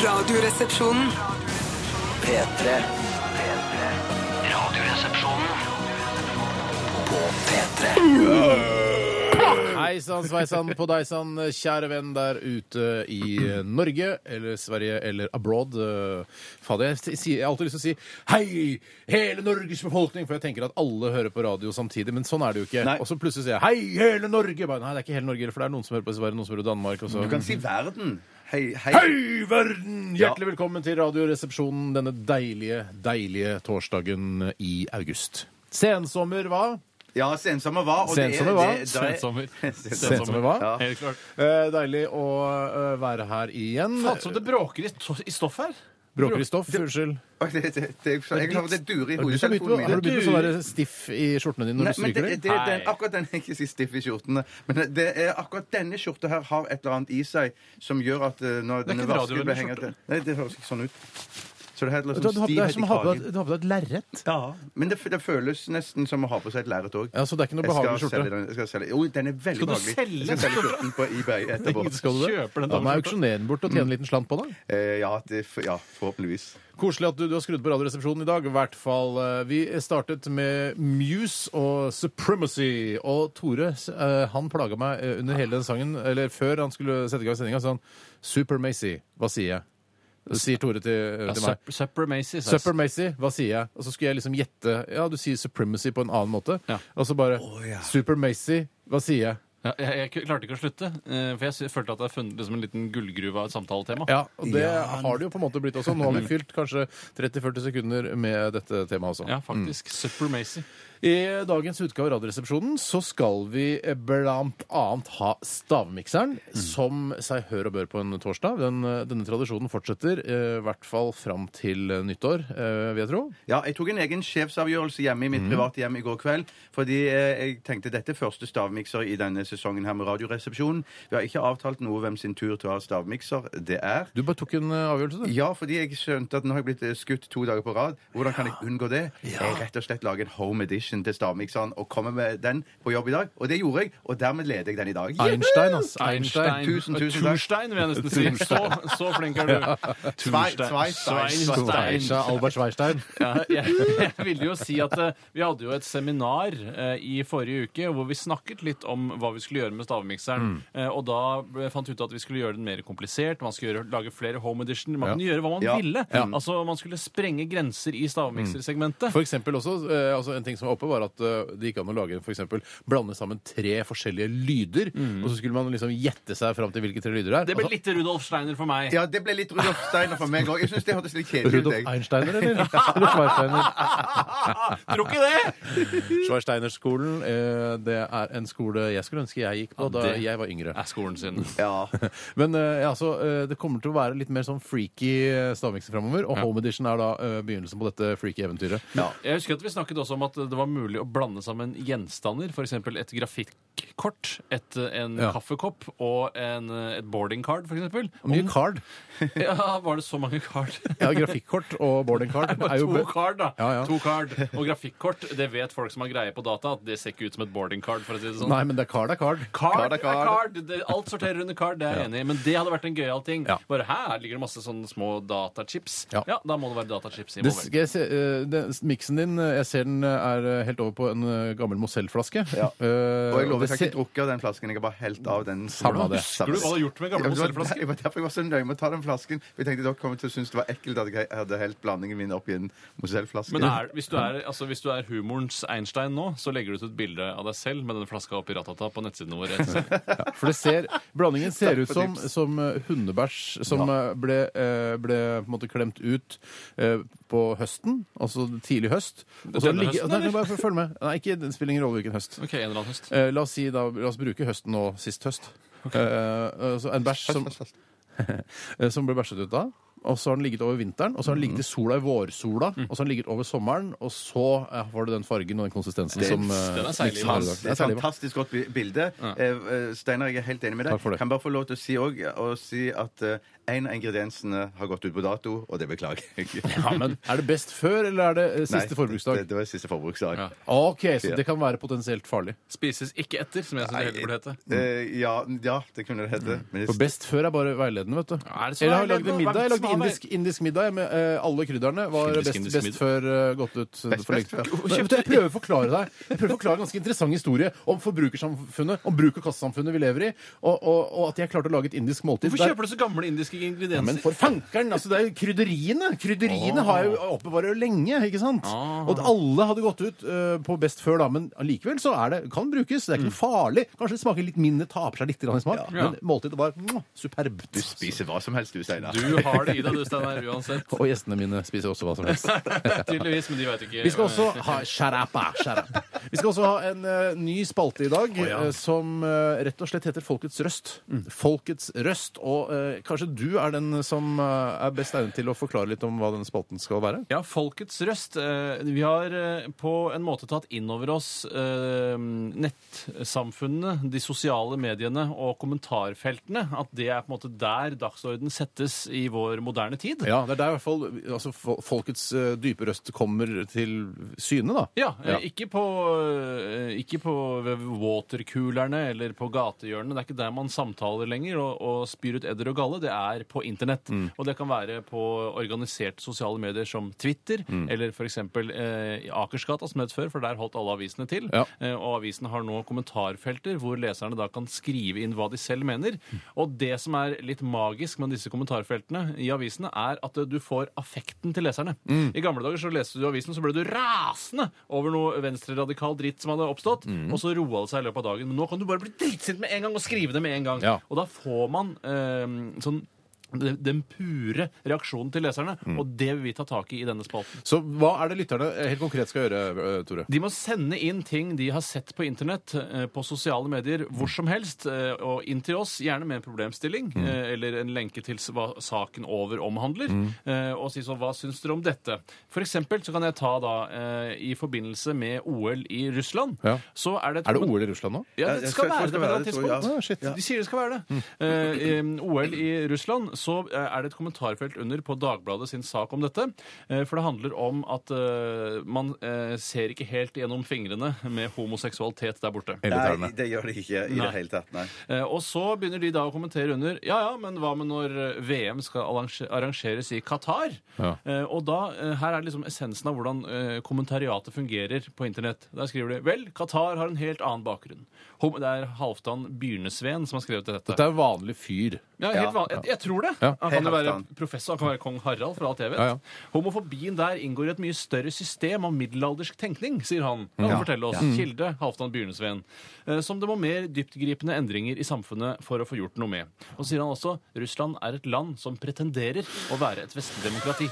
Radioresepsjonen. P3. Radioresepsjonen på P3. Hei sann, sveisann på deg sann, kjære venn der ute i Norge eller Sverige eller abroad. Fader, jeg, sier- jeg har alltid lyst til å si hei, hele Norges befolkning, for jeg tenker at alle hører på radio samtidig, men sånn er det jo ikke. Nei. Og så plutselig sier jeg hei, hele Norge! Bare, nei, det er ikke hele Norge, for det er noen som hører på Sverige, noen som hører på Danmark. Og så. Du kan si verden. Hei, hei. Hei, verden! Hjertelig velkommen til Radioresepsjonen denne deilige, deilige torsdagen i august. Sensommer, hva? Ja, sensommer hva? og er- Sensommer hva? det- det er- Sensommer. Sensommer, hva? Ja. Helt klart. Eh, deilig å eh, være her igjen. Faen, som det bråker i, i stoff her. Bråker i stoff, unnskyld. Det, det, det, jeg har det durer i du, begynt, har du begynt å være stiff i skjortene dine når Nei, du stryker dem? det, akkurat den er ikke så stiff i skjortene. Men det er akkurat denne skjorta her har et eller annet i seg som gjør at eh, når den er ikke blir. Nei, det høres ikke sånn ut. Så det er Du, helt du, sånn har- det er stivhet som i å ha på kragen. deg- du har på deg et lerret. Ja, men det, det føles nesten som å ha på seg et lerret òg. Ja, så det er ikke noe behagelig skjorte? Jeg skal selge. Jo, den er veldig Skal du behagelig. selge Jeg skal selge skjorten på eBay etterpå. Skal du det? Kjøper den Da må jeg auksjonere den bort og tjene en liten slant på den. Eh, ja, det, ja, forhåpentligvis. Koselig at du, du har skrudd på Radioresepsjonen i dag. I hvert fall. eh, Vi startet med Muse og Supremacy. Og Tore eh, han plaga meg eh, under hele den sangen, eller før han skulle sette i gang sendinga, sånn Supermacy, hva sier jeg? Sier Tore til, Ja, til meg. Supper Macy. Supper Macy, hva sier jeg? Og så skulle jeg liksom gjette Ja, du sier supremacy på en annen måte. Ja. Og så bare Supermacy, hva sier jeg? Ja, jeg, jeg klarte ikke å slutte, eh, for jeg sy- følte at jeg har funnet liksom en liten gullgruve av et samtaletema. Ja, og det har det jo på en måte blitt også. Nå har vi fylt kanskje 30-40 sekunder med dette temaet også. Ja, faktisk. Supremacy. I dagens utgave av Radioresepsjonen så skal vi blant annet ha stavmikseren, som seg hør og bør på en torsdag. Den, denne tradisjonen fortsetter eh, i hvert fall fram til eh, nyttår, eh, vil jeg tro. Ja, jeg tok en egen sjefsavgjørelse hjemme i mitt private hjem i går kveld. Fordi eh, jeg tenkte dette er første stavmikser i denne sesongen her med Radioresepsjonen. Vi har ikke avtalt noe hvem sin tur til å ha stavmikser det er. Du bare tok en eh, avgjørelse, du. Ja, fordi jeg skjønte at nå har jeg blitt eh, skutt to dager på rad. Hvordan kan jeg unngå det? Jeg rett og slett lager en home edition til stavmikseren og kommer med den på jobb i dag. Og det gjorde jeg, og dermed leder jeg den i dag. Einstein, ass. Einstein. Tusen, tusen takk. Turstein, vil jeg nesten si. Så, så flink er du. Svei- Sveistein. Sveinstein. Albert Schweinstein. Ja, jeg, jeg ville jo si at eh, vi hadde jo et seminar eh, i forrige uke hvor vi snakket litt om hva vi skulle gjøre med stavmikseren. Eh, og da ble- fant vi ut at vi skulle gjøre den mer komplisert. Man skulle gjøre, lage flere home edition. Man Ja. kunne gjøre hva man Ja. ville. Ja. Altså Man skulle sprenge grenser i stavmiksersegmentet. For eksempel også, eh, altså en ting som var oppe, var at eh, det gikk an å lage for eksempel, blande sammen tre forskjellige lyder. Og så skulle man liksom gjette seg fram til hvilke tre lyder det er. Det ble Altså, litt Rudolf Steiner for meg. Ja, det ble litt Rudolf Steiner for meg òg. Jeg syns det hørtes litt kjedelig ut. Rudolf jeg. Einsteiner, eller? Eller Schweinsteiner? Tror ikke det! Schweinsteinerskolen, eh, det er en skole jeg skulle ønske jeg gikk på da det- jeg var yngre. Er skolen sin. Ja. Men eh, ja, så, eh, det kommer til å være litt mer sånn freaky eh, stavmikser framover. Og Home Edition er da eh, begynnelsen på dette freaky eventyret. Jeg husker at Vi snakket også om at det var mulig å blande sammen gjenstander. F.eks. et grafikkort, et, en Ja. kaffekopp og en, et boarding card, f.eks. Mye card. Ja, var det så mange card? Ja, Grafikkort og boarding card er jo to card, da. Ja, ja. To card. Og grafikkort, det vet folk som har greie på data, at det ser ikke ut som et boarding card. for å si det sånn. Nei, men det er card er card. Card Card er er card. card. Det, alt sorterer under card, det er jeg enig i. Men det hadde vært en gøyal ting. Ja. Bare her ligger det masse sånne små datachips. Ja. Ja, da må det være datachips Det involvert. skal jeg se, eh, det, miksen din, eh, jeg ser den eh, er eh, helt over på en eh, gammel Mozell-flaske. Ja. Eh, Og jeg lover, det jeg har ikke drukket av den flasken. Jeg har bare helt av den. Samme det. Husker du hva du har gjort med gamle men det var-? Det derfor jeg var så nøye med å ta den flasken. Jeg tenkte dere kom til å synes det var ekkelt at jeg hadde helt blandingen min oppi en Mozell-flaske. Men er, hvis, du er, altså, hvis du er humorens Einstein nå, så legger du ut et bilde av deg selv med den flaska oppi ratata på nettsidene våre. Ja, For det ser, Blandingen ser ut som, som eh, hundebæsj som eh, ble, eh, ble på en måte klemt ut eh, på høsten, altså tidlig høst. Og så Denne høsten, Nei, eller? Bare følg med. Nei, ikke, det spiller ingen rolle hvilken høst. Ok, en eller annen høst. Eh, la oss si da, la oss bruke høsten nå, sist høst. Eh, altså en bæsj som, eh, som ble bæsjet ut da. Og så har den ligget over vinteren, og så har den ligget i sola i vårsola, og så har den ligget over sommeren, og så eh, får du den fargen og den konsistensen Det- som eh, den er seilig, miksen har. Det er et fantastisk godt bi- bilde. Eh, eh, Steinar, jeg er helt enig med deg. Takk for det. Kan bare få lov til å si, også, å si at eh, en av ingrediensene har gått ut på dato, og det beklager jeg. Ja, men Er det best før, eller er det eh, siste Nei, forbruksdag? Det, det var siste forbruksdag. Ja. OK, så det kan være potensielt farlig. Spises ikke etter, som jeg syns det heller burde hete. Eh, ja, ja, det kunne det hete. Men For best før er bare veiledende, vet du. Er det så Eller har jeg lagd en veiledende? middag. Jeg lagde indisk, indisk middag med eh, alle krydderne. Var Indisk, best, indisk best middag. før eh, gått ut eh, Best- for best lenge. før. Men, vet du, Jeg prøver å forklare deg Jeg prøver å forklare en ganske interessant historie om forbrukersamfunnet, om bruk- og kassesamfunnet vi lever i, og, og, og at jeg klarte å lage et indisk måltid. Hvorfor der- kjøper du så gamle indiske ingredienser? ja, men for fankeren! Altså, det er jo krydderiene! Krydderiene har jeg jo oppbevarer jo lenge, ikke sant? Og Og alle hadde gått ut eh, på best før, da, men allikevel så er det, kan brukes. Det er ikke noe farlig. Kanskje det smaker litt mindre, taper seg litt grann i smak, Mm. Ja. men måltidet var mwah, superbt. Du spiser hva som helst, du, Steinar. Du har det i deg, du, Steinar, uansett. Og gjestene mine spiser også hva som helst. Tydeligvis, men de vet ikke. Vi skal også ha sharapa, ah, up. Vi skal også ha en eh, ny spalte i dag eh, som eh, rett og slett heter Folkets røst. Folkets røst. Og eh, kanskje du er den som eh, er best egnet til å forklare litt om hva denne spalten skal være? Ja, Folkets røst. Eh, Vi har eh, på en måte tatt inn over oss eh, nettsamfunnene, de sosiale mediene og kommentarfeltene. At det er på en måte der dagsorden settes i vår moderne tid. Ja, det er der i hvert fall altså, folkets eh, dype røst kommer til syne, da. Ja, eh. Ikke, på, eh, ikke på watercoolerne eller på gatehjørnene. Det er ikke der man samtaler lenger og, og spyr ut edder og galle. Det er på internett. Mm. Og det kan være på organiserte sosiale medier som Twitter, Mm. eller f.eks. Eh, Akersgata, som het før, for der holdt alle avisene til. Ja. Eh, og avisene har nå kommentarfelter hvor leserne da kan skrive inn hva de selv mener. Og det som er litt magisk med disse kommentarfeltene i avisene, er at du får affekten til leserne. I gamle dager så leste du avisen, så ble du rasende over noe venstreradikal dritt som hadde oppstått, og så roa det seg i løpet av dagen. Men nå kan du bare bli dritsint med en gang og skrive det med en gang. Og da får man eh, sånn den pure reaksjonen til leserne, og det vil vi ta tak i i denne spalten. Så hva er det lytterne helt konkret skal gjøre, eh, Tore? De må sende inn ting de har sett på internett, eh, på sosiale medier, hvor som helst, eh, og inn til oss, gjerne med en problemstilling, eh, eller en lenke til s- hva saken over omhandler, eh, og si sånn, hva syns dere om dette? For eksempel så kan jeg ta da, eh, i forbindelse med OL i Russland, Ja. så er det... et Er det OL i Russland nå? Ja, det skal være det på et eller annet tror jeg. tidspunkt. Ja, shit. De sier det skal være det. Eh, i OL i Russland så eh, er det et kommentarfelt under på Dagbladet sin sak om dette. Eh, for det handler om at eh, man ser ikke helt gjennom fingrene med homoseksualitet der borte. Nei, det gjør de ikke i Nei. det hele tatt. Nei. Og så begynner de da å kommentere under Ja ja, men hva med når VM skal arrangeres i Qatar? Ja. Og da, Her er liksom essensen av hvordan kommentariatet fungerer på internett. Der skriver de vel, Qatar har en helt annen bakgrunn. Det er Halvdan Byrnesveen som har skrevet dette. Dette er en vanlig fyr. Ja, helt van jeg, jeg tror det. Ja. Han kan jo være professor, han kan være kong Harald, for alt jeg vet. Ja, ja. Homofobien der inngår i et mye større system av middelaldersk tenkning, sier han. Han Ja. forteller oss. Kilde Halvdan Byrnesveen. eh, Som det må mer dyptgripende endringer i samfunnet for å få gjort noe med. Og sier han også Russland er et land som pretenderer å være et vestlig demokrati.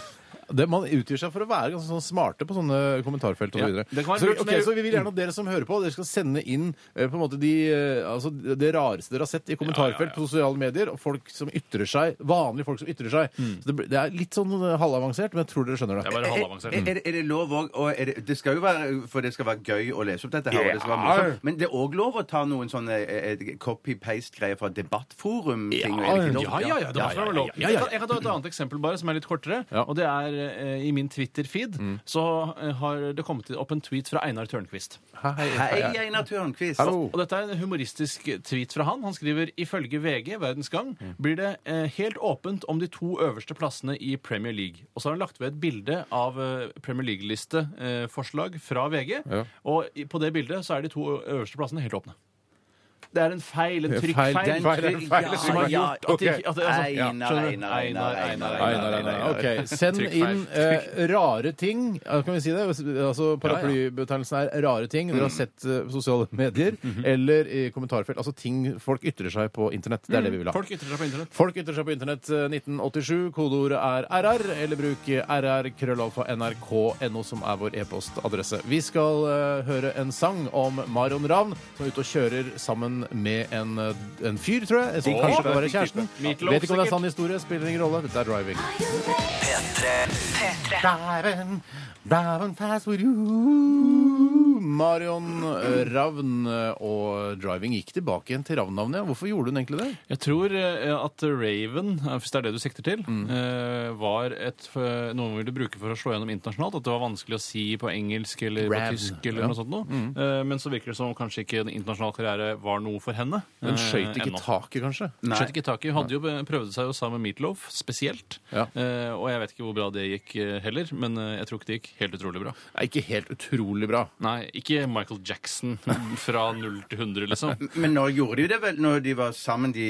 Det, man utgir seg for å være ganske sånn smarte på sånne kommentarfelt og så videre. det kan være Så, lurt ok, med- så vi vil gjerne at dere som hører på, dere skal sende inn eh, på en måte de, eh, altså, det rareste dere har sett i kommentarfelt på sosiale medier, og folk som ytrer seg, vanlige folk som ytrer seg. Så det, blir- det er litt sånn eh, halvavansert, men jeg tror dere skjønner Det er det. bare halvavansert. Er, er, det- er det lov òg og er det, det skal jo være For det skal være gøy å lese opp dette her. Og det skal være Ja. morsomt, men det er òg lov å ta noen sånne eh, eh, copy-paste-greier fra debattforum-ting. Ja, Ja, ja, ja, det må være lov. ja, ja, ja. Jeg kan- Jeg kan ta et annet eksempel bare, som er litt kortere. Ja. Og det er eh, i min Twitter-feed så eh, har det kommet opp en tweet fra Einar Tørnquist. Hei, Hei, Einar Tørnquist. Hallo. Og dette er en humoristisk tweet fra han. Han skriver ifølge VG, Verdens Gang, blir det eh, helt åpent om de to øverste plassene i Premier League. Og så har han lagt ved et bilde av eh, Premier League-listeforslag fra VG. Ja. Og i- på det bildet så er de to øverste plassene helt åpne. Det er en feil, en Det er trykkfeil. feil, Den feil, trykk- feil, som har ja, gjort at det ikke at det, altså, ja, Einar, skjønner du? Einar, Einar, Einar. Ok, Send Trykkfeil. inn eh, rare ting. Ja, Kan vi si det? Altså, Paraplybetegnelsen er rare ting dere har sett eh, på sosiale medier eller i kommentarfelt. Altså ting folk ytrer seg på internett. Det er det vi vil ha. Folk ytrer seg på internett. Folk ytrer seg på internett eh, 1987. Kodeordet er RR, eller bruk RR krøllalfa nrk.no, som er vår e-postadresse. Vi skal eh, høre en sang om Marion Ravn, som er ute og kjører sammen sammen med en, en fyr, tror jeg. Som kanskje kan være kjæresten. Vet ikke om det er sann historie. Spiller ingen rolle. Dette er driving. P3 Driving, driving fast with you. Marion eh, Ravn eh, og driving gikk tilbake igjen til Ravn-navnet. Hvorfor gjorde hun egentlig det? Jeg tror eh, at Raven, hvis det er det du sikter til, Mm. var et, noe man ville bruke for å slå gjennom internasjonalt. At det var vanskelig å si på engelsk eller på tysk eller ja. Noe sånt. Noe. Mm. Men så virker det som kanskje ikke en internasjonal karriere var noe for henne. Hun skøyt ikke ennå. taket, kanskje? Nei. skjøt ikke taket. Hun Hadde jo prøvd seg jo sammen med Meatloaf, spesielt. Ja. Eh, og jeg vet ikke hvor bra det gikk heller, men jeg tror ikke det gikk helt utrolig bra. Nei, ikke helt utrolig bra. Nei, ikke Michael Jackson fra 0 til 100, liksom. Men nå gjorde de det vel når de var sammen de,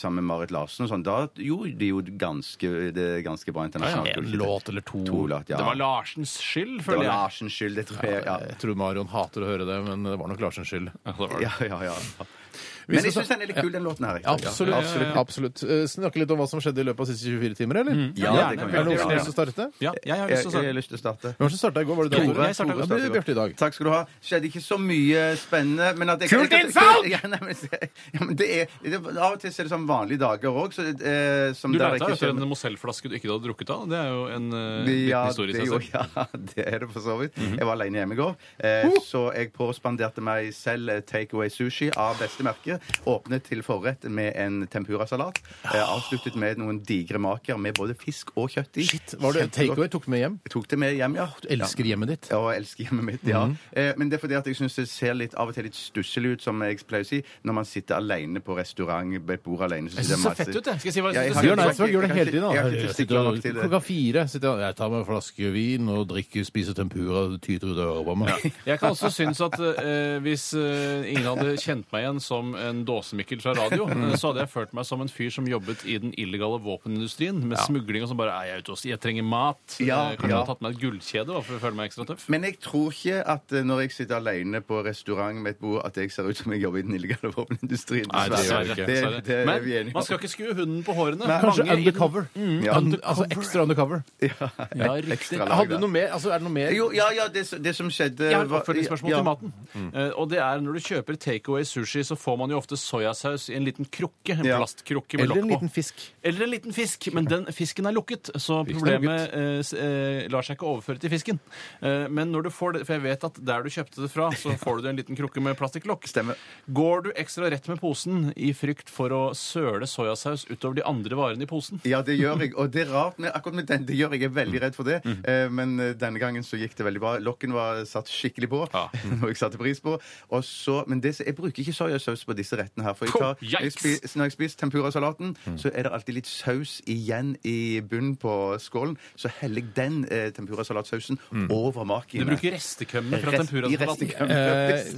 sammen med Marit Larsen og sånn? Da gjorde de jo ganske, det ganske bra internasjonalt. En ja. En låt eller to. To låt, ja. Det var Larsens skyld, Det var. Larsens skyld, det tror jeg. Ja, Jeg tror Marion hater å høre det, men det var nok Larsens skyld. Ja, det var det. ja, ja. Men jeg syns den er litt kul, den låten her. Absolutt. Ja, absolutt, absolutt. Eh, Snakke litt om hva som skjedde i løpet av de siste 24 timer, eller? Ja, Ja, det kan Er vi det noen som har lyst til å starte? Ja, jeg har lyst til å jeg si har lyst til å starte. Hvem som starta i går? Var det du? Tore. Tore? Jeg i går. Er Bjarte i dag. Takk skal du ha. Skjedde ikke så mye spennende. Men at jeg, Kult jeg- innsalg! Ja, nei, men, ja, men det er, det, Av og til er det sånn vanlige dager òg, så eh, som Du lærte leita etter en Mozell-flaske du ikke hadde drukket av. Det er jo en liten ja, historie i seg selv. ja, det er det for så vidt. Jeg var alene hjemme i går, eh, så jeg påspanderte meg selv take takeaway sushi av beste merke. Åpnet til forrett med en tempurasalat. Eh, avsluttet med noen digre maker med både fisk og kjøtt i. Shit, var det takeaway tok med hjem? Jeg tok det med hjem, ja. Du elsker hjemmet ditt. Ja, jeg elsker hjemmet mitt, ja. Mm. eh, men det er fordi at jeg syns det ser litt av og til litt stusslig ut, som jeg pleier å si, når man sitter alene på restaurant ved et bord alene. Jeg syns det ser fett ut, jeg. Skal jeg si hva Ja, jeg syns det Bjørn? Eidsvåg gjør det hele tiden. Da. Det. Klokka fire sitter jeg, jeg tar meg en flaske vin og drikker, spiser tempura og tyter ut øret på meg. Jeg kan også synes at eh, hvis eh, ingen hadde kjent meg igjen som en dåsemikkel fra radio, Mm. eh, så hadde jeg følt meg som en fyr som jobbet i den illegale våpenindustrien med smugling og som bare er jeg ute og sier jeg trenger mat. Ja, Kanskje ja. jeg ja. hadde tatt med et gullkjede da, for å føle meg ekstra tøff. Men jeg tror ikke at eh, når jeg sitter alene på restaurant med et bord, at jeg ser ut som jeg jobber i den illegale våpenindustrien. Nei, det gjør jeg ikke. Det, Dessverre. det Men vi enige man skal ikke skue hunden på hårene. Kanskje Mange i den- undercover. Ja. Und, altså ekstra undercover. Ja, riktig. Lag, Hadde du noe mer? Altså, er det noe mer? Jo, ja, ja, det, det som skjedde Jeg har et oppfølgingsspørsmål ja. til maten. Eh, og det er Når du kjøper takeaway sushi, så får man jo ofte soyasaus i en liten krukke. En Ja. plastkrukke med Eller en på. liten fisk. Eller en liten fisk, men den fisken er lukket, så Fisken er problemet eh, s- eh, lar seg ikke overføre til fisken. Eh, men når du får det, for jeg vet at der du kjøpte det fra, så får du en liten krukke med plastikklokk. Stemmer. Går du ekstra rett med posen i frykt for å søle soyasaus utover de andre varene i posen? Ja, det gjør jeg. Og det er rart med akkurat med den. Det gjør jeg. Jeg er veldig redd for det. Mm. Eh, Men eh, denne gangen så gikk det veldig bra. Lokken var satt skikkelig på. Ja. Noe jeg satte pris på. Og så, men det, jeg bruker ikke soyasaus på disse rettene her. For jeg tar, jeg spis, når jeg spiser tempurazalaten, Mm. så er det alltid litt saus igjen i bunnen på skålen. Så heller jeg den eh, tempurazalatsausen over Du bruker restekømme fra Rest- i tempurazalaten. restekømme.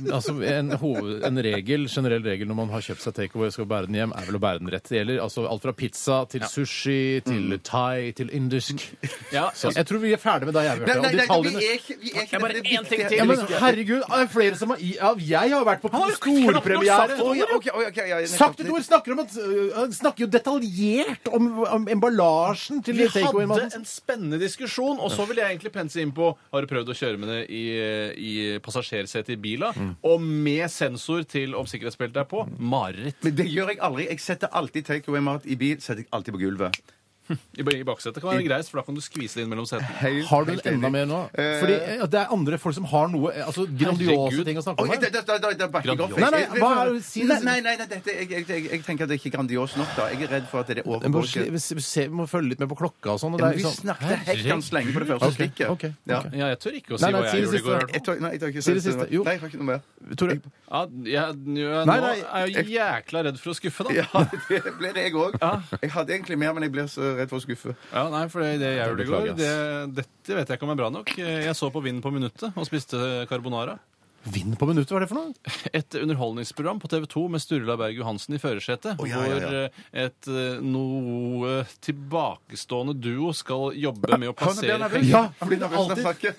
Eh, altså en, hoved, en regel, generell regel når man har kjøpt seg takeaway og skal bære den hjem, er vel å bære den rett. Det gjelder altså alt fra pizza til sushi til thai til indisk. Ja, Så jeg tror vi er ferdig med deg, jeg, Nei, Bjarte. nei, Og nei, vi detaljene er ikke, vi er ikke bare det er en ting til. ja, men herregud, det er flere som har Jeg har vært på storpremiere. Å, ja, okay, ok, okay, ja. Sagt et ord! Snakker om at øh, Han snakker jo detaljert om, om emballasjen til Vi hadde en spennende diskusjon, og så vil jeg egentlig pense inn på Har du prøvd å kjøre med det i, i passasjersetet i bila? Og med sensor til om sikkerhetsbeltet er på. Mareritt. Men det gjør jeg aldri. Jeg setter alltid takeaway-mat i bil. setter jeg alltid på gulvet. I, I baksetet kan være greit, for da kan du skvise det inn mellom setene. Helt- Har du helt enda enig. mer nå? Eh, Fordi eh, det er andre folk som har noe eh, altså grandiose Herregud. ting å snakke Oi, om. det, det- det, det, det backer jeg opp. Nei, nei, Jeg- hva er det- si det. Nei, nei, nei, dette, jeg, jeg, jeg, jeg tenker at det er ikke er grandios nok, da. Jeg er redd for at det er Jeg må, sli- vi se- vi må følge litt med på klokka og sånn. og Ja, det er vi sånn- snakket hekkans lenge på det første Ok, stikket. ok, Ja. ok. Ja, jeg tør ikke å si Nei, nei, hva si jeg det gjorde i går. Jeg tar, nei, jeg tar ikke Si det siste. Jo. Nei, jeg har ikke noe mer. Tore, Ja, jeg, Nei, nå er jeg jo jækla redd for å skuffe, da. Ja, det ble det jeg òg. Jeg hadde egentlig mer, men jeg blir så redd for å skuffe. Ja, nei, for det, det jeg gjorde i går, det, dette vet jeg ikke om er bra nok. Jeg så på Vind på minuttet og spiste carbonara. Vind på minuttet, hva er det for noe? Et underholdningsprogram på TV 2 med Sturla Berg Johansen i førersetet. Å, ja, ja, ja. Hvor eh, et eh, noe tilbakestående duo skal jobbe med å passere. Ja, fordi blir nervøs når han snakker.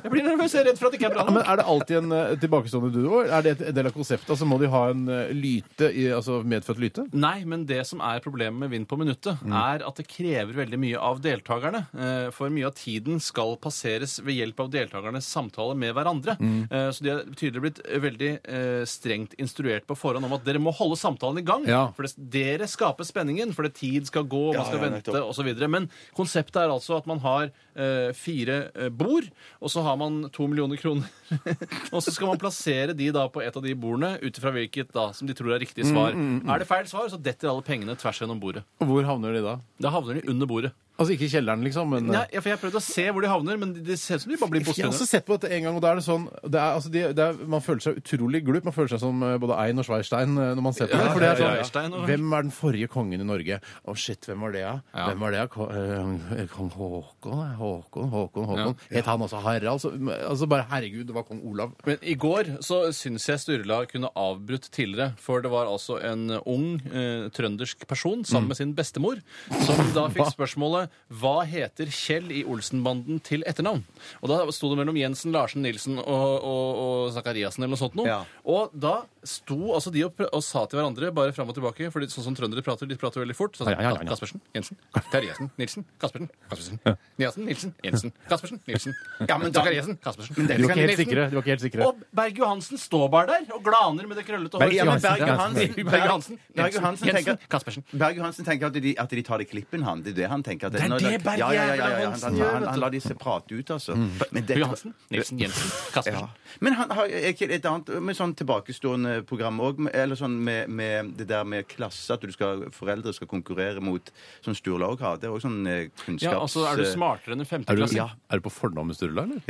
Jeg blir nervøs, jeg er redd for at det ikke er bra Ja, men nok. Er det alltid en eh, tilbakestående duo? Er det en del av konseptet? Altså Må de ha en eh, lyte, i, altså medfødt lyte? Nei, men det som er problemet med Vind på minuttet, Mm. er at det krever veldig mye av deltakerne. Eh, For mye av tiden skal passeres ved hjelp av deltakernes samtale med hverandre. Mm. Eh, Så de er tydelig blitt veldig eh, strengt instruert på forhånd om at dere må holde samtalen i gang. Ja. For det, dere skaper spenningen, for det tid skal gå, man skal ja, vente osv. Men konseptet er altså at man har eh, fire eh, bord, og så har man to millioner kroner. og så skal man plassere de da på et av de bordene ut ifra hvilket da som de tror er riktig svar. Er det feil svar, så detter alle pengene tvers gjennom bordet. Og hvor havner de da? Da havner de under bordet. Altså ikke i kjelleren, liksom, men Nei, ja, for Jeg prøvde å se hvor de havner, men det ser ut som de bare blir Jeg har også sett på dette en gang, og da er det sånn det er, altså, de, det er, Man føler seg utrolig glup. Man føler seg som eh, både Ein og Schweirstein eh, når man ser på det. Ja, For det er ja, sånn, ja, Schweirstein og- Hvem er den forrige kongen i Norge? Å, shit, hvem var det, da? Ja. Hvem var det, da? Ko- eh, Kong Håkon? eh, Håkon, Håkon, Håkon. Het han også Harald? Så, altså bare herregud, det var kong Olav. Men i går så syns jeg Sturla kunne avbrutt tidligere. For det var altså en ung eh, trøndersk person sammen med sin bestemor som da fikk spørsmålet Hva heter Kjell i Olsenbanden til etternavn? Og da sto det mellom Jensen, Larsen, Nilsen og, og, og Zakariassen eller noe sånt noe. Ja. Og da sto altså de og, og sa til hverandre bare fram og tilbake, for sånn som trøndere prater, de prater veldig fort. Så, Ja, ja, ja, ja. Kaspersen, Jensen, Terjesen, Nilsen, Kaspersen, Kaspersen, Niassen, Nilsen, Jensen, Kaspersen, Nilsen, Ja, men da- Kaspersen, Kaspersen. Men du var ikke helt sikre. De var ikke helt sikre. Og Berg-Johansen står bare der og glaner med det krøllete håret. Ja, men Berg Johansen, Johansen, Berg Johansen, Berg Johansen tenker Kaspersen. Berg Johansen tenker at de, at de tar det klippen, han. Det er det han tenker. At Det er det Berg ja, ja, ja, ja, ja, Johansen han, gjør, han, han, lar disse prate ut, altså. Men dette- Berg-Johansen, Nilsen, Jensen, Ja. Kaspersen. Men han har ikke et annet med sånn tilbakestående program òg, eller sånn med, med det der med klasse, at du skal, foreldre skal konkurrere mot Som Sturla òg har. Det er òg sånn eh, kunnskaps... Ja, altså, Er du smartere enn en femteklasse? du. Ja. er du på fornavn med Sturla, eller?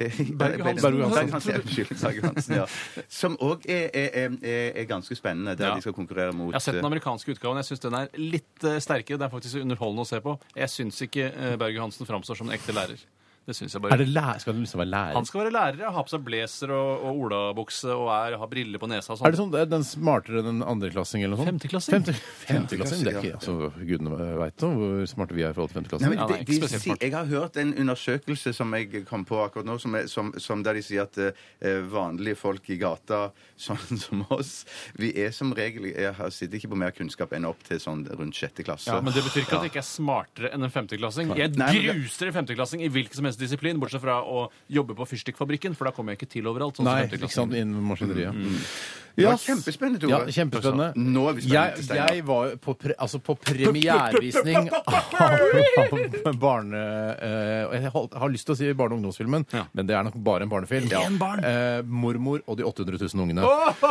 Berg-Hansen. Ja. Som òg er, er, er, er ganske spennende, der Ja. de skal konkurrere mot Jeg har sett den eh, amerikanske utgaven. Jeg syns den er litt eh, sterkere. Det er faktisk underholdende å se på. Jeg syns ikke uh, Berg-Hansen framstår som en ekte lærer. Det syns jeg bare. Er det lærer? skal du liksom være lærer? Han skal være lærer, ja. ha på seg blazer og, og olabukse og er, ha briller på nesa og Er det sånn. sånn, er den smartere enn en andreklassing eller noe sånt? Femteklassing. Femte, femteklassing, det er ikke, altså, Gudene veit hvor smarte vi er i forhold til Nei, femteklassing. men Ja, de, nei, de, smart. jeg har hørt en undersøkelse som jeg kom på akkurat nå, som, er, som, som der de sier at eh, vanlige folk i gata, sånn som oss, vi er som regel Jeg sitter ikke på mer kunnskap enn opp til sånn rundt sjette klasse. Ja, men det betyr ikke at jeg ikke er smartere enn en femteklassing. Jeg er grusere gruser en femteklassing i hvilken som helst disiplin, bortsett fra å jobbe på fyrstikkfabrikken, for da kommer jeg ikke til overalt. Sånn Nei, som ikke sant, innen maskineriet. Det var kjempespennende, Tore. Ja, kjempespennende. Nå er vi spennende, Jeg, var jo på, pre, altså på premierevisning av, av barne... eh, jeg holdt- har lyst til å si barne- og ungdomsfilmen, Ja. men det er nok bare en barnefilm. Ren barn. Eh, 'Mormor og de 800 000 ungene'.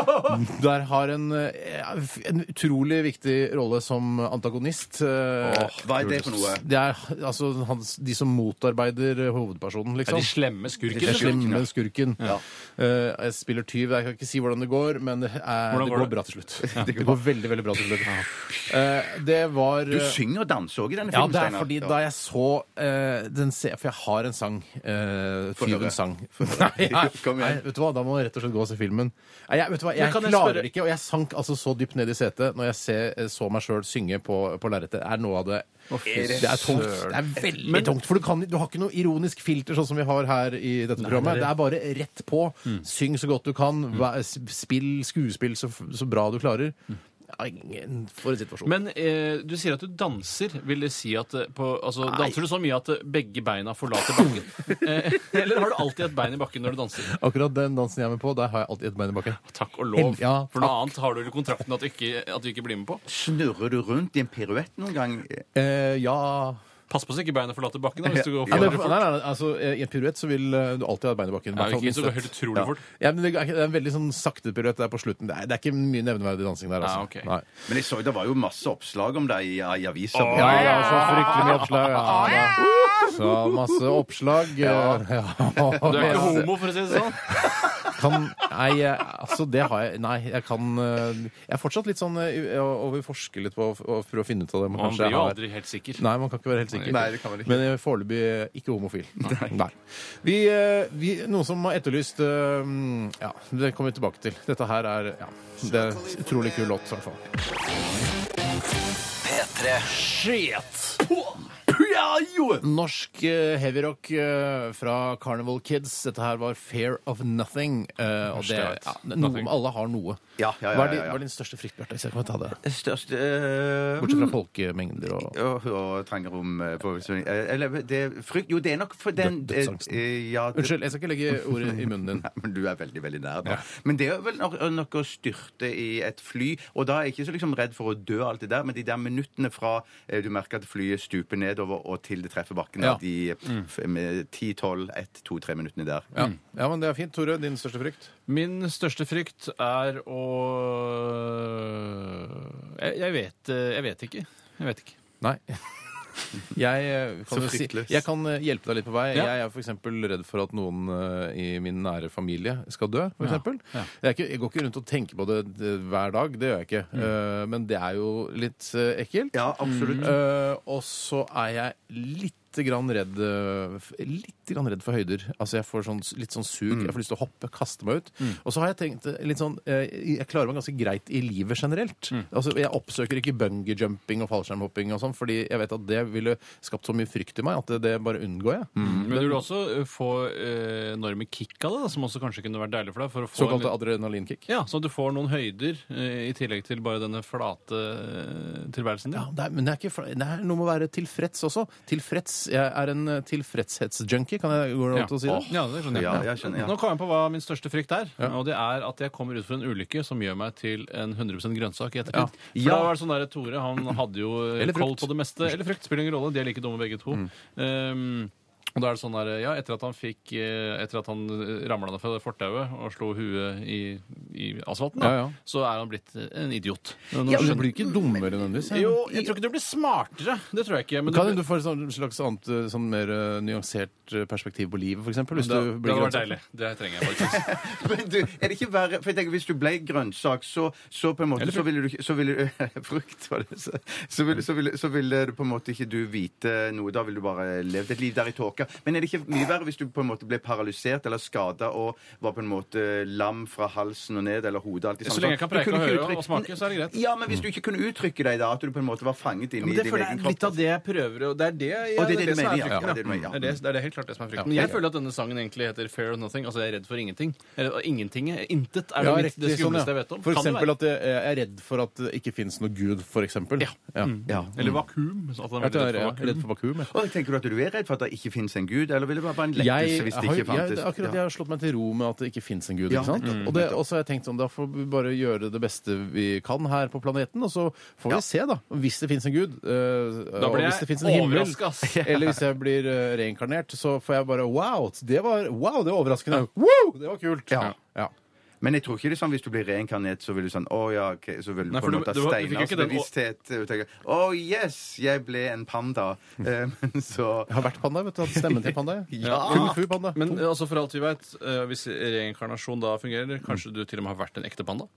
Der har en, eh, en utrolig viktig rolle som antagonist. eh, Hva er det for noe? Det er altså hans, de som motarbeider hovedpersonen, Er liksom. de slemme Den De slemme skurken. Eh, jeg spiller tyv. Jeg kan ikke si hvordan det går, men er, det går går det? bra til slutt. Det går veldig veldig bra til slutt. Eh, det var Du eh, synger og danser òg i denne ja, filmen, det er Steinar. fordi da jeg så eh, den se For jeg har en sang. Uh, Tyvens sang. Nei, Kom igjen. nei, vet du hva, Da må du rett og slett gå og se filmen. Nei, jeg, vet du hva, jeg Men kan jeg klarer spørre- ikke, og jeg sank altså så dypt ned i setet når jeg ser, så meg sjøl synge på, på lerretet. Det er noe av det det er tungt. Det er veldig tungt. For du, kan, du har ikke noe ironisk filter sånn som vi har her i dette programmet. Det er bare rett på. Syng så godt du kan. Vær- Spill skuespill så, så bra du klarer. Ja, ingen, for en situasjon. Men eh, du sier at du danser. Vil det si at eh, på, altså, Danser du så mye at eh, begge beina forlater bakken? eh, eller har du alltid et bein i bakken når du danser? Akkurat den dansen jeg er med på, der har jeg alltid et bein i bakken. Takk og lov. Hel- ja, For noe annet har du i kontrakten at du ikke, at du ikke blir med på. Snurrer du rundt i en piruett noen gang? Eh, ja Pass på så ikke beina forlater bakken. Da, hvis du går Nei, for det, nei, nei, altså, I en piruett så vil eh, du alltid ha beinet i bakken. Ja, ikke så minst helt ett. utrolig ja. fort. Ja, men det er, ikke- det er en veldig sånn sakte piruett der på slutten. Det er, det er ikke mye nevneverdig dansing der. altså. Ja, ok. Nei. Men jeg så det var jo masse oppslag om deg i, i aviser. Ja, ja, så fryktelig mye oppslag. Ja, da. Så masse oppslag. Ja. Du er ikke homo, for å si det sånn? Kan, nei, jeg- altså det har jeg Nei, jeg kan eh, Jeg er fortsatt litt sånn eh, og og vil forske litt på og prøve å finne ut av det. men Man kanskje blir jeg jo har- aldri helt sikker. Nei, man kan ikke være helt sikker. Nei, det kan vel ikke. Men jeg er foreløpig ikke homofil. Nei. Vi, eh, vi, noen som har etterlyst eh, Ja, det kommer vi tilbake til. Dette her er ja, det er utrolig kul låt, i hvert fall. P3. Shit! Norsk eh, heavyrock eh, fra Carnival Kids. Dette her var Fair of Nothing. eh, og det, ja, noe, alle har noe. Ja, ja, ja, Hva, er din, ja, ja. hva er din største frykt, Bjarte? Hvis jeg kan ta det. Største eh, Bortsett fra folkemengder og og, og trenger rom eh, eh, Eller det frykt Jo, det er nok for den Død- dødsangsten. eh, ja, det- Unnskyld, jeg skal ikke legge ordet i munnen din. Nei, men du er veldig, veldig nær nå. Men det er vel nok, nok å styrte i et fly, og da er jeg ikke så liksom redd for å dø alt det der, men de der minuttene fra eh, du merker at flyet stuper nedover og til det treffer bakken, Ja. de mm. med 10, 12, 1, 2, 3 minuttene der. Ja. ja, men det er fint. Tore, din største frykt? Min største frykt er å jeg, jeg vet eh, Jeg vet ikke. Jeg vet ikke. Nei. Jeg eh, kan, jo si, jeg kan hjelpe deg litt på vei. Ja. Jeg er f.eks. redd for at noen eh, i min nære familie skal dø. For Ja. eksempel. Ja. Jeg, er ikke, jeg går ikke rundt og tenker på det eh, hver dag. Det gjør jeg ikke. Mm. Eh, men det er jo litt eh, ekkelt. Ja, absolutt. Eh, og så er jeg litt grann redd eh, Litt grann redd for høyder. Altså Jeg får sånn, litt sånn sug. Mm. Jeg får lyst til å hoppe, kaste meg ut. Og så har jeg tenkt eh, litt sånn eh, Jeg klarer meg ganske greit i livet generelt. Mm. Altså Jeg oppsøker ikke bungeejumping og fallskjermhopping og sånn, fordi jeg vet at det ville skapt så mye frykt i meg at det, det bare unngår jeg. Men du vil også få enorme kick av det, da, som også kanskje kunne vært deilig for deg. For å få en Såkalte litt- adrenalinkick. ja, Så du får noen høyder i tillegg til bare denne flate tilværelsen din. Ja, det er, men det er, ikke, det er noe med å være tilfreds også. Tilfreds. Jeg er en eh, tilfredshetsjunkie, kan jeg gå Ja. og til å si det? Ja, det skjønner jeg. Ja, jeg skjønner, ja. Nå kom jeg på hva min største frykt er. Og det er at jeg kommer ut for en ulykke som gjør meg til en 100% grønnsak i ettertid. For Ja. da var det sånn der, Tore han hadde jo koll på det meste. Eller frukt. Spiller ingen rolle. De er like dumme begge to. Mm. Um, og da er det sånn der, ja, Etter at han fikk, eh, etter at han ramla ned fra fortauet og slo huet i, i asfalten, da, Ja, ja. så er han blitt en idiot. Nå Ja, du blir ikke dummere nødvendigvis. jeg. jo, jeg tror ikke du blir smartere. Det tror jeg ikke. Men Kan du, hende du får et slags annet, eh, sånn mer eh, nyansert eh, perspektiv på livet, f.eks. Det, det hadde vært grønnsak. deilig. Det trenger jeg faktisk. Men du, er det ikke verre For jeg tenker, Hvis du ble grønnsak, så, så på en måte Eller så ville du ikke så ville, Frukt, var det så, så, ville, så, ville, så ville du på en måte ikke du vite noe. Da ville du bare levd et liv der i tåka. Men er det ikke mye verre hvis du på en måte ble paralysert eller skada og var på en måte lam fra halsen og ned, eller hodet alltid Så lenge jeg kan preke og høre uttrykke- og smake, så er det greit. Ja, men hvis du ikke kunne uttrykke deg da, at du på en måte var fanget inn i din egen kropp Det er litt av det jeg prøver å Det er det, jeg, Og det er det som mener, frykten, det er er er helt klart det som er frykten. Men jeg ja. føler at denne sangen egentlig heter Fair of Nothing. Altså jeg er redd for ingenting. Eller ingenting. Intet er Ja, det, sånn, skumleste ja. jeg vet om. For eksempel at jeg er redd for at det ikke fins noe gud, for eksempel. Ja. Ja. Ja. Eller vakuum. At han er veldig er redd for vakuum. vakuum. Og tenker du at du er redd for at det ikke fins en gud, eller vil det være en Jeg, lettelse hvis det ikke ikke jeg, fantes? akkurat jeg har slått meg til ro med at det ikke fins en gud. Ja, ikke sant? Mm, Og det, og så har jeg tenkt sånn, da får vi bare gjøre det beste vi kan her på planeten, og så får vi se, da. Hvis det fins en gud, øh, Da blir hvis det jeg finnes en himmel, overraska, eller hvis jeg blir øh, reinkarnert, så får jeg bare wow! Det var, wow, det var overraskende. Wow, det var kult! Ja. Men jeg tror ikke det er sånn hvis du blir reinkarnert, så vil du sånn Å ja, ok, så vil du Nei, på for en du- måte du- ha fikk den- bevissthet og tenke Å yes, jeg ble en panda. Eh, Men så Jeg har vært panda, vet du. Hatt stemmen til panda. jeg. Ja. Kung fu panda. Men altså for alt vi vet, eh, hvis reinkarnasjon da fungerer, kanskje du til og med har vært en ekte panda?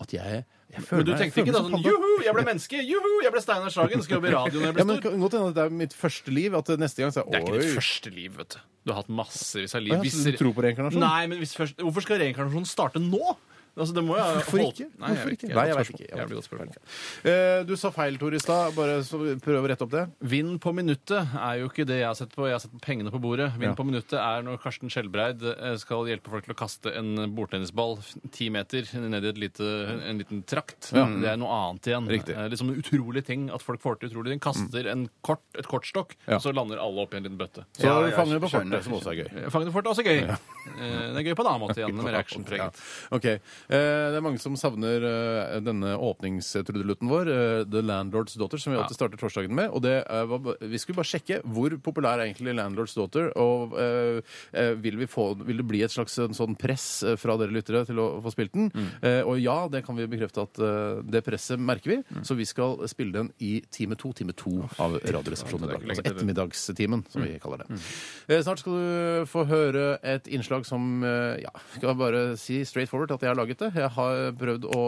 At jeg, jeg Men føler du meg- jeg tenkte føler ikke meg da som sånn panda. Juhu, jeg ble menneske! Juhu, jeg ble Steinar Sagen! Skal jobbe i radio når jeg Ja, men ble det stor. kan godt hende at det er mitt første liv. At neste gang så Det er ikke ditt første liv, vet du. Du har hatt massevis av Å liv. ja, så du tror på reinkarnasjon? Nei, men hvis først, Hvorfor skal reinkarnasjonen starte nå? Altså, det må jo ha Hvorfor holdt- ikke? Nei, jeg Hvorfor vet ikke? ikke. Nei, jeg vet ikke. Jeg Jævlig vet godt spørsmål. Eh, Du sa feil, Tor, i stad. Bare så prøv å rette opp det. Vinn på minuttet er jo ikke det jeg har sett på. Jeg har sett på pengene på bordet. Vinn Ja. på minuttet er når Karsten Skjelbreid eh, skal hjelpe folk til å kaste en bordtennisball f- ti meter ned i et lite, en liten trakt. Ja. Det er noe annet igjen. Riktig. Eh, Liksom en utrolig ting at folk får til utrolige ting. Kaster en kort, et kortstokk, Ja. og så lander alle opp i en liten bøtte. Så Ja, ja, fanger du på skjønner. fortet, som også er gøy. Fangene får det også gøy. Eh, Det er gøy på en annen måte igjen, med actionpreget. Ja. Ok. Eh, Det er mange som savner eh, denne åpningstrudelutten vår, eh, The Landlord's Daughter, som vi alltid starter torsdagen med. Og det var, vi skulle bare sjekke hvor populær er egentlig Landlord's Daughter, og vil, vi få, vil det bli et slags en sånn press fra dere lyttere til å få spilt den? Eh, Og ja, det kan vi bekrefte at det presset merker vi, så vi skal spille den i time to, time to av Radioresepsjonen i dag. Altså ettermiddagstimen, som vi kaller det. Eh, Snart skal du få høre et innslag som ja, skal bare si straight forward at jeg har laget. Laget det. Jeg har prøvd å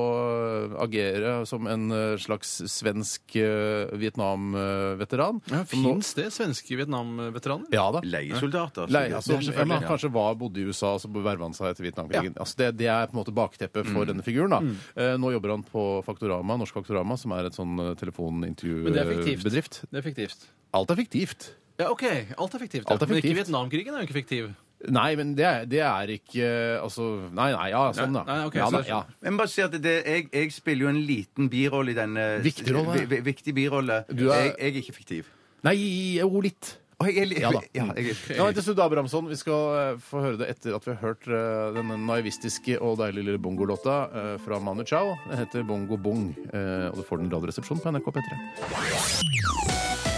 agere som en eh, slags svensk eh, Vietnam-veteran. Ja, Som nå- Fins det svenske Vietnam-veteraner? Ja da. Leiesoldater. Lei, så- altså, Ja, ja, selvfølgelig, kanskje var, bodde i USA og så verva han seg til Vietnamkrigen. Altså, det, det er på en måte bakteppet for denne figuren. da. Eh, nå jobber han på Faktorama, Norsk Faktorama, som er et sånn eh, Men det er fiktivt. telefonintervjubedrift. Det er fiktivt. Alt er fiktivt. Ja, OK. Alt er fiktivt. Alt er Men ikke. Vietnamkrigen er jo ikke fiktiv. Nei, men det, er- det er ikke Altså Nei, nei, ja, sånn, da. Nei, nei, ok, ja, så da, det er ja. Jeg bare si at det, jeg, jeg spiller jo en liten birolle i denne Viktig rolle. Vi- vi- Viktig birolle. Du er- jeg, jeg er ikke fiktiv. Nei, jo, litt. Å, jeg li- Ja da. Ja, jeg er, Ja, til Sudde Abrahamsson. Vi skal eh, få høre det etter at vi har hørt eh, denne naivistiske og deilige lille bongolåta eh, fra Manu Chao. Den heter Bongo Bong, eh, og du får den i Radioresepsjonen på NRK P3. P3.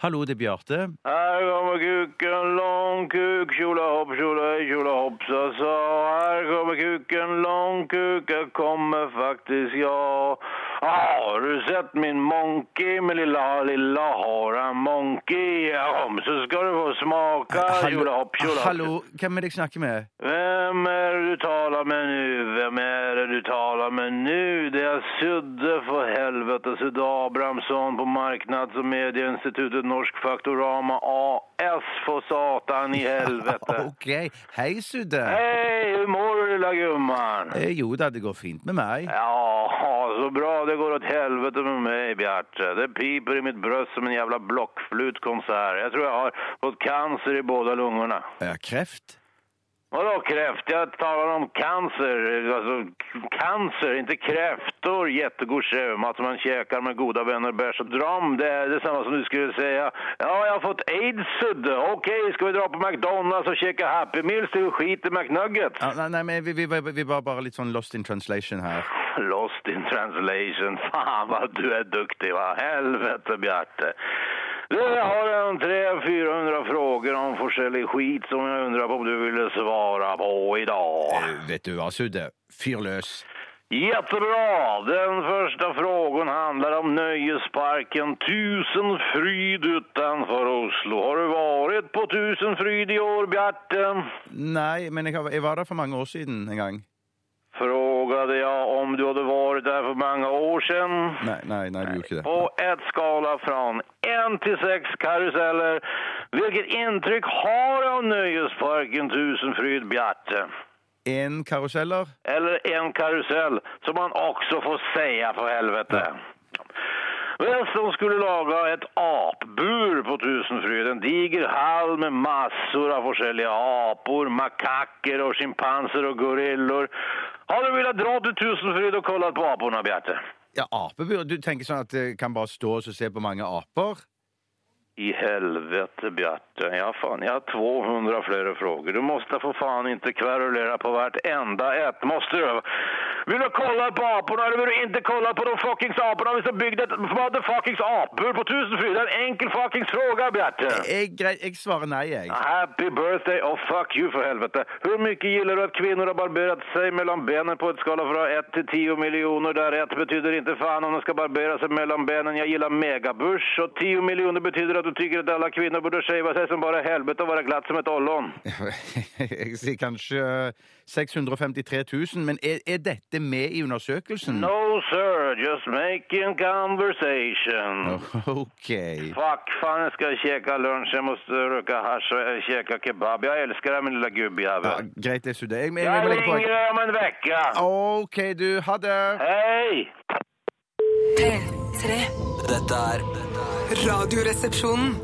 Hallo, det er Bjarte. Her kommer kuken, lang kuk, kjole hopp, kjole høy, kjole hopp, sa sa. Her kommer kuken, lang kuk, jeg kommer faktisk, jag. Har du sett min monkey med lilla, lilla har han monkey? Ja, om så skal du få smake. tjola hopp. Hallo, hvem er det jeg snakker med? Hvem er det du taler med nå? Hvem er det du taler med nå? Det er Sudde for helvete, Sudde Abrahamsson på Marknads og medieinstituttet Norsk Faktorama AS for satan i helvete. OK. Hei, Sudde. Hei, hvordan mår du lilla gumman? Eh, jo da, det går fint med meg. Ja, så bra. Det går åt helvete med meg, Bjarte. Det piper i mitt bryst som en jævla blokkflutkonsert. Jeg tror jeg har fått cancer i båda lungene. Ja, kreft? Vadå kreft? Jeg taler om cancer. Altså, cancer, ikke krefter. Kjempegod sjømat som man kjeker med gode vänner bæsj og dram. Det er det samme som du skulle si. Ja, jeg har fått aids, Ok, skal ska vi dra på McDonalds og kjekke Happy Meals til skit i McNuggets? Ja, nei, nei, men vi, vi, vi, vi var bare litt sånn lost in translation her. Lost in translation. Faen, hva du er duktig Hva Helvete Bjarte. Du, jeg har en 300-400 spørsmål om forskjellig skit som jeg undrer på om du ville svare på i dag. vet du hva, Sudde? Fyr løs. Jättebra! Den första frågan handlar om nöjesparken Tusenfryd utenfor Oslo. Har du vært på Tusenfryd i år, Bjarte? Nei, men jeg var der for mange år siden en gang. Frågade jag om du hade varit där för många år sedan. Nei, nei, nei du gjorde det. På ett skala från en till sex karuseller. Vilket intryck har du av nöjesparken Tusenfryd, Bjarte? En karuseller? Eller en karusell, som man också får säga för helvete. Hvis de skulle lage et apbur på Tusenfryd, en diger hall med massor av forskjellige apor, makakker og sjimpanser og gorillor, har du villet dra til Tusenfryd og kollet på apene, Bjarte? Ja, apebur. Du tenker sånn at det kan bare stå og se på mange aper? I helvete, Bjarte. Ja, fan, jag har 200 flere frågor. Du måste for faen ikke kverulera på vartenda ett. Måste du? Vill du kolla på aporna eller vill du inte kolla på de fuckings aporna vi har bygd et motherfuckings apbur på Tusenfryd? Det er en enkel fuckings fråga, Bjarte. Jeg, jeg, jeg svarer nei, jeg. Happy birthday Oh, fuck you for helvete. Hvor mye gillar du at kvinner har barberet seg mellom benen på et skala fra 1 til 10 millioner? Der 1 betyder ikke faen om de skal barbere seg mellom benen. Jeg gillar megabush Og 10 millioner betyder at du tycker att alla kvinnor borde shava sig som bara helvete och vara glatt som ett ollon. Jeg sier kanskje 653 000, men er, er dette med i undersøkelsen? No sir, just making conversation. OK. Fuck, fan jag ska käka lunch, jag måste röka hasj och käka kebab. Jag älskar dig min lilla Ja, gubbjävel. greit det, Sudde. Jeg, jeg, Jag jeg, jeg, ringer dig om en vecka. OK, du. Ha det. Hej! P3. Dette er dette er Radioresepsjonen.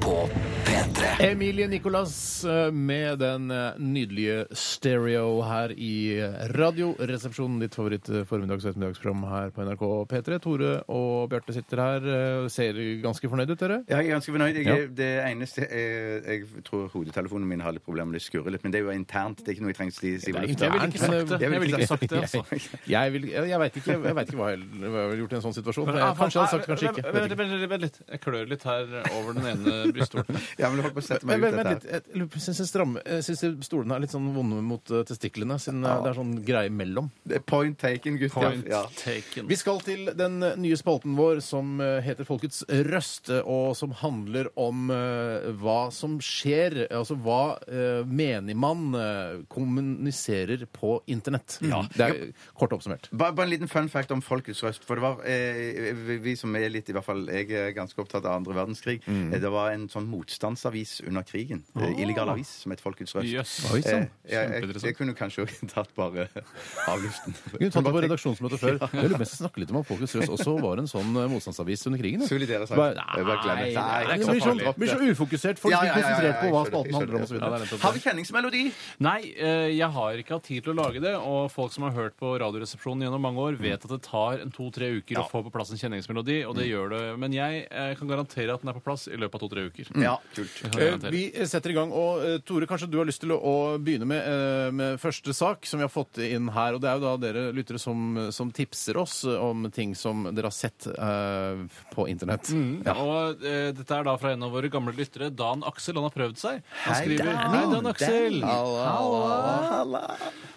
på P3. Emilie Nicolas eh, med den eh, nydelige stereo her i eh, Radioresepsjonen, ditt favoritt formiddags- og ettermiddagsprogram her på NRK P3. Tore og Bjarte sitter her. Ser ganske fornøyd ut, dere? Ja, jeg er ganske fornøyd. Jeg, Ja. er- Det eneste jeg, jeg tror hodetelefonen min har litt problemer med å skurre litt, men det er jo internt. Det er ikke noe jeg trenger å si Det er Jeg ville ikke sagt det. Jeg ville ikke sagt det, Jeg, altså. jeg, vil, jeg, jeg veit ikke, jeg vet ikke hva, jeg, hva jeg ville gjort i en sånn situasjon. Jeg, kanskje jeg hadde sagt kanskje ikke. Vent litt. Jeg klør litt her over den ene brystvorten. Ja, men du holdt på å sette meg Men ut dette. her. litt. Jeg syns stramme- jeg syns stolene er litt sånn vonde mot eh, testiklene, siden eh, det er sånn greie mellom. Det er Point taken, gutter. Point Ja. taken. Vi skal til den eh, nye spalten vår som eh, heter Folkets røst, eh, og som handler om eh, hva som skjer, altså hva eh, menigmann eh, kommuniserer på internett. Det er kort oppsummert. Bare, bare en liten fun fact om Folkets røst. For det var eh, vi- vi som er litt, i hvert fall jeg er ganske opptatt av andre verdenskrig. Mm. eh, Det var en sånn motstandsavis under krigen. Oh. Illegal avis som het Folkets røst. Yes. Oi. Eh, jeg, jeg, jeg kunne kanskje også tatt bare av luften. Vi kunne tatt det på redaksjonsmøtet før. Jeg lurer mest snakke litt om at Folkets Røst også var en sånn eh, motstandsavis under krigen. Solidere seg. Bare- Jeg bare. Nei, Nei, det er blir ikke så sånn, blir så ufokusert. Folk blir konsentrert på hva spalten handler om. nettopp Har vi kjenningsmelodi? Nei, jeg har ikke hatt tid til å lage det, og folk som har hørt på Radioresepsjonen gjennom mange år, vet at det tar to-tre uker å få på plass en kjenningsmelodi, og det gjør det. Men jeg kan garantere at den er på plass i løpet av to-tre uker. Ja, kult. Eh. Vi setter i gang. og eh, Tore, kanskje du har lyst til å, å begynne med, eh, med første sak som vi har fått inn her. og Det er jo da dere lyttere som, som tipser oss om ting som dere har sett eh, på internett. Ja. Og eh, Dette er da fra en av våre gamle lyttere, Dan Aksel. Han har prøvd seg. Han Hei, skriver Dan. Hei, Dan Aksel. Halla.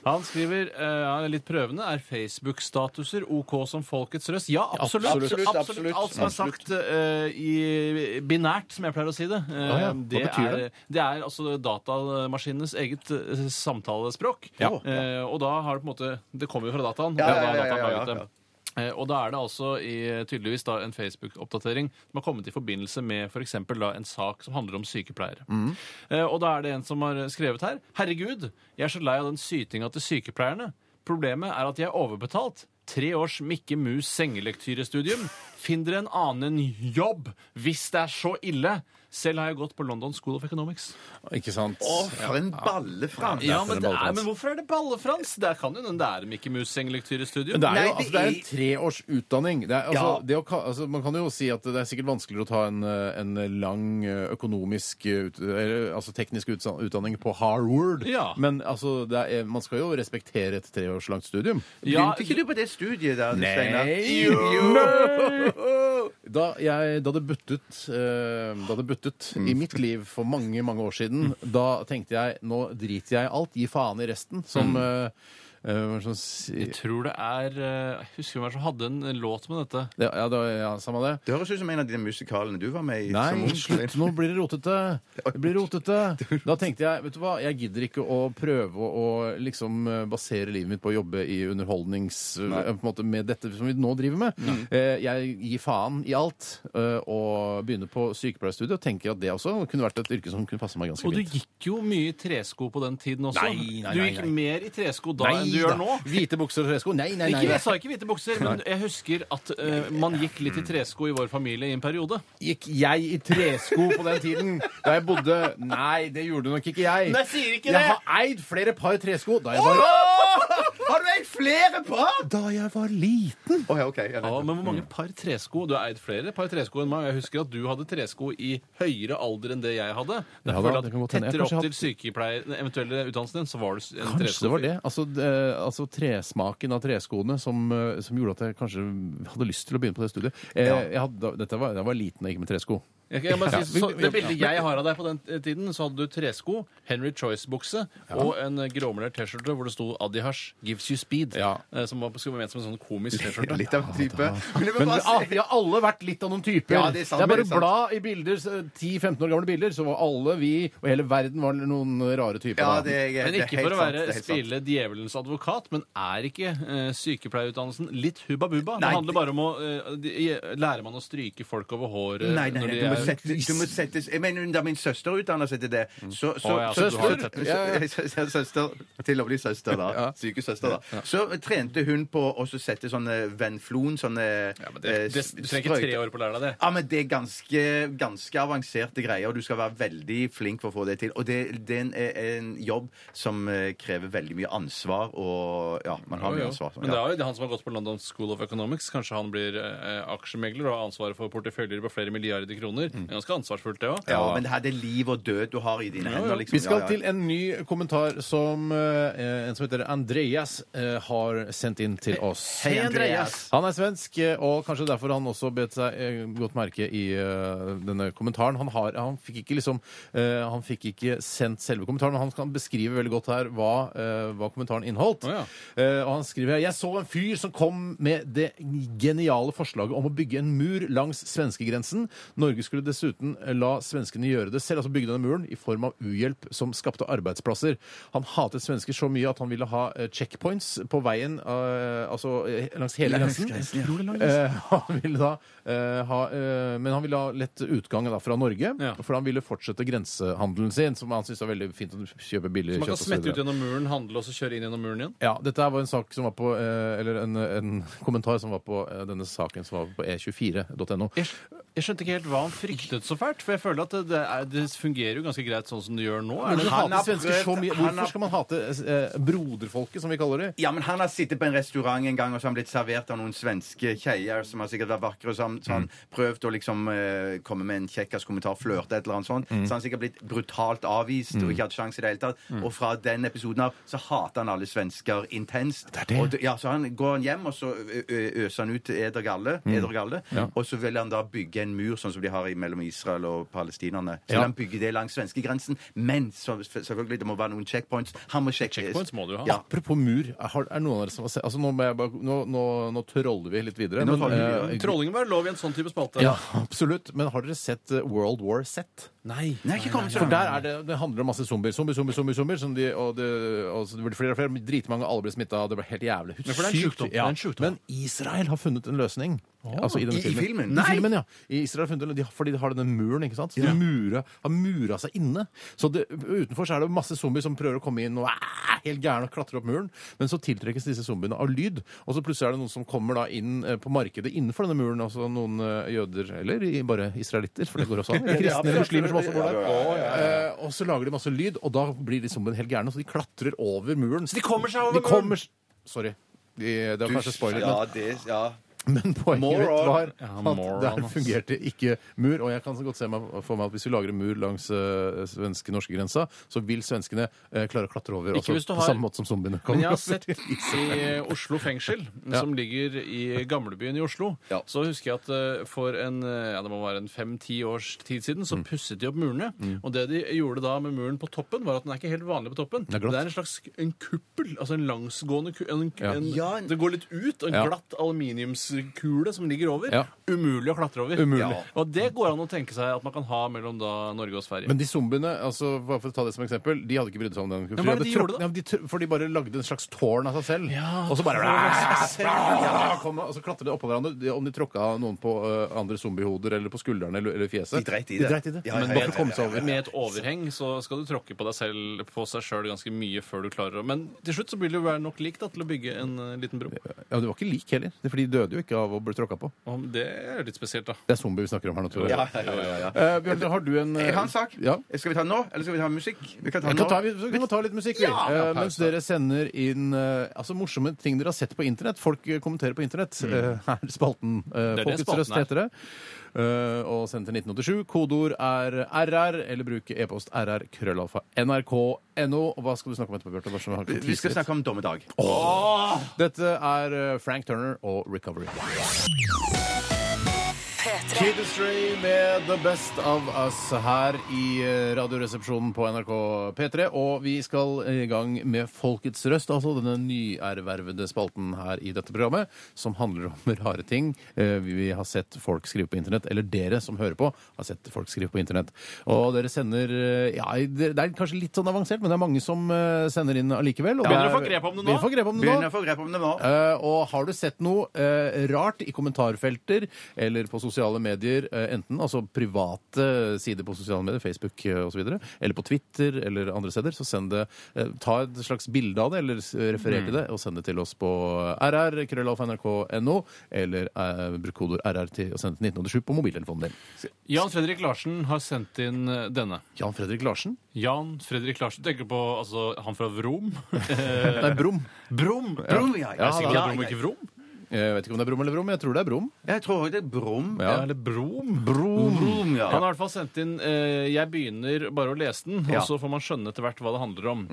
Han skriver eh, han er litt prøvende. Er Facebook-statuser OK som folkets røst? Ja, absolutt. Absolutt, absolutt, absolutt, Alt som er sagt eh, i binært, som jeg pleier å si det. eh, Å ja, hva det, betyr er, det? det er altså datamaskinenes eget eh, samtalespråk. Ja. Eh, og da har det på en måte Det kommer jo fra dataen. Ja, ja, ja, ja, ja, ja. Eh, Og da er det altså i, tydeligvis da en Facebook-oppdatering som har kommet i forbindelse med for da en sak som handler om sykepleiere. Eh, Og da er det en som har skrevet her Herregud, jeg er så lei av den sytinga til sykepleierne. Problemet er at jeg er overbetalt. Tre års Mikke Mus sengelektyrestudium. Finn dere en annen jobb hvis det er så ille. Selv har jeg gått på London School of Economics. Ikke sant? Å, for en ballefrans! Ja, men, det er, men hvorfor er det ballefrans? Der kan jo den der er Mikke Mus sengelektyrestudium. Men det er jo altså, det er en treårs utdanning. Det er, altså, Ja. det å, altså, man kan jo si at det er sikkert vanskeligere å ta en, eh, en lang eh, økonomisk eh, eller, altså teknisk utdanning på Harvard. Ja. Men altså, det er, man skal jo respektere et treårslangt studium. Ja, Begynte ikke du på det studiet der, Steinar? Da, jeg, da det buttet, eh, da det buttet Mm. i mitt liv for mange, mange år siden, da tenkte jeg nå driter jeg i alt, gi faen i resten. Som Mm. eh, eh, hva skal si Jeg tror det er eh, Jeg husker hvem som hadde en låt med dette. ja, ja, det, ja, samme det. Det høres ut som en av de musikalene du var med i. Nei, slutt. Nå blir det rotete. Det blir rotete. Da tenkte jeg vet du hva, jeg gidder ikke å prøve å, å liksom eh, basere livet mitt på å jobbe i underholdnings... Nei. på en måte Med dette som vi nå driver med. Eh, Jeg gir faen i alt og begynner på sykepleierstudiet og tenker at det også kunne vært et yrke som kunne passe meg ganske fint. Og du gikk jo mye i tresko på den tiden også. Nei, nei, du nei, gikk mer i tresko da enn du gjør nå. Hvite bukser og tresko? Nei, nei, nei. Ikke, jeg sa ikke hvite bukser, men jeg husker at eh, man gikk litt i tresko i vår familie i en periode. Gikk jeg i tresko på den tiden da jeg bodde Nei, det gjorde nok ikke jeg. Nei, jeg sier ikke jeg det! har eid flere par tresko da jeg var, Har du eid flere par?! da jeg var liten. Oh, ja, OK. Ja, Ja, men hvor mange par tresko? Du har eid flere par tresko enn meg. Jeg husker at du hadde tresko i høyere alder enn det jeg hadde. Ja da, Derfor det kan at hende. Jeg Tettere kanskje opp til sykepleier, den eventuelle utdannelsen din, så var du en Kanskje det var det. Altså, det, altså tresmaken av treskoene som, eh, som gjorde at jeg kanskje hadde lyst til å begynne på det studiet. Eh, jeg hadde, dette var, jeg var liten og gikk med tresko. Jeg kan bare si, så, det bildet jeg har av deg på den tiden, så hadde du tresko, Henry Choice-bukse og en gråmelert T-skjorte hvor det sto Adihash gives you speed. Ja. eh, Som var, skulle være ment som en sånn komisk T-skjorte. Litt av en type. Men jeg vil Men bare ah, si- vi har alle vært litt av noen typer. Ja, det er sant, er bare det er sant. bla i bilder, så 10-15 år gamle bilder, så var alle vi og hele verden var noen rare typer. Ja, da. det er, Men det er ikke helt for å sant, være det er helt sant. spille djevelens advokat, men er ikke eh, sykepleierutdannelsen litt hubba bubba? Nei, det handler det- bare om å eh, de, Lærer man å stryke folk over håret Nei, nei, når nei, de du må, er sette, du må settes Jeg mener, da min søster utdanna seg til det, så, så, Å, ja, så, så du har så, det så, så, søster til å bli søster, da. Sykesøster, da. Så trente hun på å så sette sånne Venflon, sånne ja, men det, eh, det, Du trenger ikke tre år på å lære deg det. Ja, men Det er ganske, ganske avanserte greier, og du skal være veldig flink for å få det til. Og det, det er en, en jobb som eh, krever veldig mye ansvar, og ja, man har Jo, mye jo. ansvar. Men det Ja. er jo han som har gått på London School of Economics. Kanskje han blir eh, aksjemegler og har ansvaret for porteføljer på flere milliarder kroner. Det er Ganske ansvarsfullt, det òg. Ja, men det her det er liv og død du har i dine hender. Liksom. Vi skal Ja, ja. til en ny kommentar som eh, en som heter Andreas eh, har sendt inn til oss. Hei, Andreas. Han er svensk, eh, og kanskje derfor han også bet seg eh, godt merke i eh, denne kommentaren. Han, har, han, fikk ikke liksom, eh, han fikk ikke sendt selve kommentaren, men han kan beskrive veldig godt her hva, eh, hva kommentaren inneholdt. Å, ja. Eh, og han skriver her Jeg så en fyr som kom med det geniale forslaget om å bygge en mur langs svenskegrensen. Norge skulle dessuten la svenskene gjøre det selv, altså bygge denne muren, i form av uhjelp som skapte arbeidsplasser. Han hatet svensker så mye at han ville ha eh, checkpoints på veien, eh, altså eh, langs hele grensen. Han ville da ha Men han ville ha lett utgang da, fra Norge, Ja. for han ville fortsette grensehandelen sin, som han syntes var veldig fint å kjøpe billig Man kan kjøtt så smette ut gjennom muren, handle og så kjøre inn gjennom muren igjen. Ja, dette var en sak som var på Eller en, en kommentar som var på denne saken som var på e e24.no. Jeg, jeg skjønte ikke helt hva han fryktet så fælt, for jeg føler at det, er, det fungerer jo ganske greit sånn som det gjør nå. Er det du han hater svensker så mye. han har- Hvorfor skal man hate eh, broderfolket, som vi kaller det? Ja, men Han har sittet på en restaurant en gang og så har han blitt servert av noen svenske kjeier som har sikkert vært vakre. og Så har han, så har han prøvd å liksom eh, komme med en kjekkas kommentar, flørte et eller annet sånt. Så han har sikkert blitt brutalt avvist og ikke hatt sjanse i det hele tatt. Og fra den episoden av så hater han alle svensker intenst. Og d- ja, så han går han hjem, og så ø- ø- øser han ut eder galle. Eder galle Og så vil han da bygge en mur, sånn som de har i mellom Israel og palestinerne. Så Ja. han bygge det langs svenskegrensen. Men så, selvfølgelig, det må være noen checkpoints. Han må sjekke Checkpoints må du ha. Ja, Apropos mur, er, er noen av dere som har sett altså nå, må jeg bare, nå, nå, nå troller vi litt videre. Men, men, vi, eh, ja. Trolling må være lov i en sånn type spalte. ja, absolutt. Men har dere sett eh, World War Z? Nei. Nei, ikke kommet så For langt. der er det, det handler om masse zombier. Zombier, zombier, zombier, zombier som de, og det, og så det blir flere og flere. Dritmange, alle blir smitta. Det ble helt jævlig. Men for det er en Sykt. sjukdom. Det Ja. er en sjukdom. Men Israel har funnet en løsning. Altså i denne I- i filmen? I filmen, ja. I Israel har funnet en, de, fordi de har denne muren, ikke sant? Så de mura, har mura seg inne. Så det, utenfor så er det masse zombier som prøver å komme inn og er helt gærne og klatre opp muren. Men så tiltrekkes disse zombiene av lyd. Og så plutselig er det noen som kommer da inn eh, på markedet innenfor denne muren. Altså noen eh, jøder, eller i- bare israelitter, for det går også an. Kristne eller muslimer som også går der. Eh, og så lager de masse lyd, og da blir de som en hel gærne. Så de klatrer over muren. Så de kommer seg over de kommer, s- Sorry. De, det var kanskje spoiler. Ja, det, ja. Men poenget mitt var at der fungerte ikke mur. Og jeg kan så godt se meg for meg at hvis vi lager en mur langs uh, svenske-norske grensa, så vil svenskene uh, klare å klatre over. Ikke altså, har... På samme måte som zombiene Men jeg har sett i Oslo fengsel, som ligger i gamlebyen i Oslo, Ja. så husker jeg at uh, for en, eh, ja, det må være en fem-ti års tid siden, så pusset de opp murene. Og det de gjorde da med muren på toppen, var at den er ikke helt vanlig på toppen. er glatt. Det er en slags en kuppel, altså en langsgående kuppel. en, Ja. en, Det går litt ut, og en Ja. glatt aluminiumskule som ligger over. Ja. Umulig å klatre over. Umulig. Ja. Og det går an å tenke seg at man kan ha mellom da Norge og Sverige. Men de zombiene, altså, bare for å ta det som eksempel, de hadde ikke brydd seg om den. Er de gjorde da? Ja, de, tr- for de bare lagde en slags tårn av seg selv. Ja, og så bare Og så klatret de oppå hverandre. Om de tråkka noen på uh, andre zombiehoder eller på skuldrene eller, eller fjeset. De dreit i De det. dreit i det. Men bare for å komme seg over. Med et overheng så skal du tråkke på deg selv på seg sjøl ganske mye før du klarer å Men til slutt så vil det jo være nok lik da, til å bygge en uh, liten bro. Ja, Det var ikke lik heller, Det er de døde jo ikke av å bli tråkka på. Om det er litt spesielt, da. Det er zombie vi snakker om her nå, tror jeg. Ja, ja, ja, ja. Eh, Bjørn, har du en Jeg har en sak. Ja. Skal vi ta den nå, eller skal vi ta musikk? Vi kan ta den kan ta, vi, vi må ta litt musikk, vi. Eh, mens dere sender inn eh, altså morsomme ting dere har sett på internett. Folk eh, kommenterer på internett. Eh, her er spalten eh, Mm. Det er det Folkets spalten røst er. heter det. Eh, og send til 1987. Kodeord er RR, eller bruke e-post RR krøllalfa nrk.no. Og hva skal du snakke om etterpå, Bjarte? Vi Vi skal snakke om dommedag. Dette er eh, Frank Turner og Recovery. P3. Kid Astray med The Best of Us her i eh, Radioresepsjonen på NRK P3. Og vi skal i gang med Folkets røst, altså denne nyervervede spalten her i dette programmet, som handler om rare ting eh, vi har sett folk skrive på internett, eller dere som hører på, har sett folk skrive på internett. Og dere sender eh, Ja, det er kanskje litt sånn avansert, men det er mange som sender inn allikevel. og Begynner er- å få grep om det nå. Begynner å få grep om det nå. Begynner å få grep om det nå. Eh, og har du sett noe rart i kommentarfelter eller på sosiale medier, eh, enten altså private sider på sosiale medier, Facebook uh, osv., eller på Twitter eller andre steder, så send det eh, Ta et slags bilde av det, eller referer Mm. til det, og send det til oss på rr, krøllalfa.nrk.no, eller eh, bruk kodeord RR til å sende til 1987 på mobiltelefonen din. Jan Fredrik Larsen har sendt inn eh, denne. Jan Fredrik Larsen? Jan Fredrik Larsen tenker på altså, han fra Vrom. Nei, Brum. Brom! Bro, ja, Er det sikkert ja, Brom, ikke Vrom? Jeg vet ikke om det er Brum eller Brum, jeg tror det er Brum. Jeg tror også det er Brum. Ja. Eller Brom. Brum, ja. Han har i hvert fall sendt inn eh, Jeg begynner bare å lese den, Ja. og så får man skjønne etter hvert hva det handler om.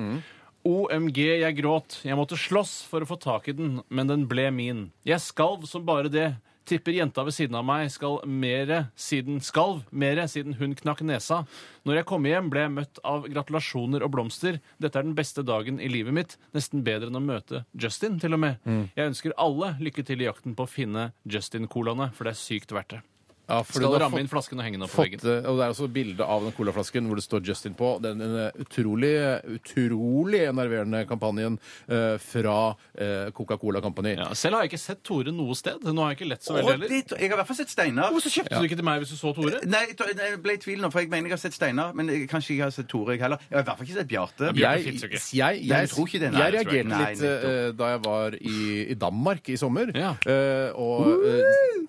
OMG, jeg gråt. Jeg måtte slåss for å få tak i den, men den ble min. Jeg skalv som bare det. Tipper jenta ved siden av meg skal mere siden skalv mere siden hun knakk nesa. Når jeg kom hjem, ble jeg møtt av gratulasjoner og blomster. Dette er den beste dagen i livet mitt. Nesten bedre enn å møte Justin, til og med. Jeg ønsker alle lykke til i jakten på å finne Justin-colaene, for det er sykt verdt det. Ja, for Skal du har ramme fått- inn flasken og henge den opp på Fått, veggen. eh, og Det er også bilde av den colaflasken hvor det står Justin på. Den eh, utrolig utrolig enerverende kampanjen eh, fra eh, Coca-Cola Company. Ja, selv har jeg ikke sett Tore noe sted. Nå har jeg ikke lett så veldig heller. jeg har i hvert fall sett Steinar. Hvorfor kjøpte du ikke til meg hvis du så Tore? Nei, jeg jeg ble i tvil nå, for jeg mener jeg har sett Steinar. Men jeg- kanskje jeg har sett Tore, jeg heller. Jeg har i hvert fall ikke sett Bjarte. Jeg, finnes jo ikke. jeg, jeg, Nei, du tror ikke det? Nei, jeg det tror jeg. reagerte Nei, litt eh, da jeg var i, i Danmark i sommer. Ja. Eh, og eh,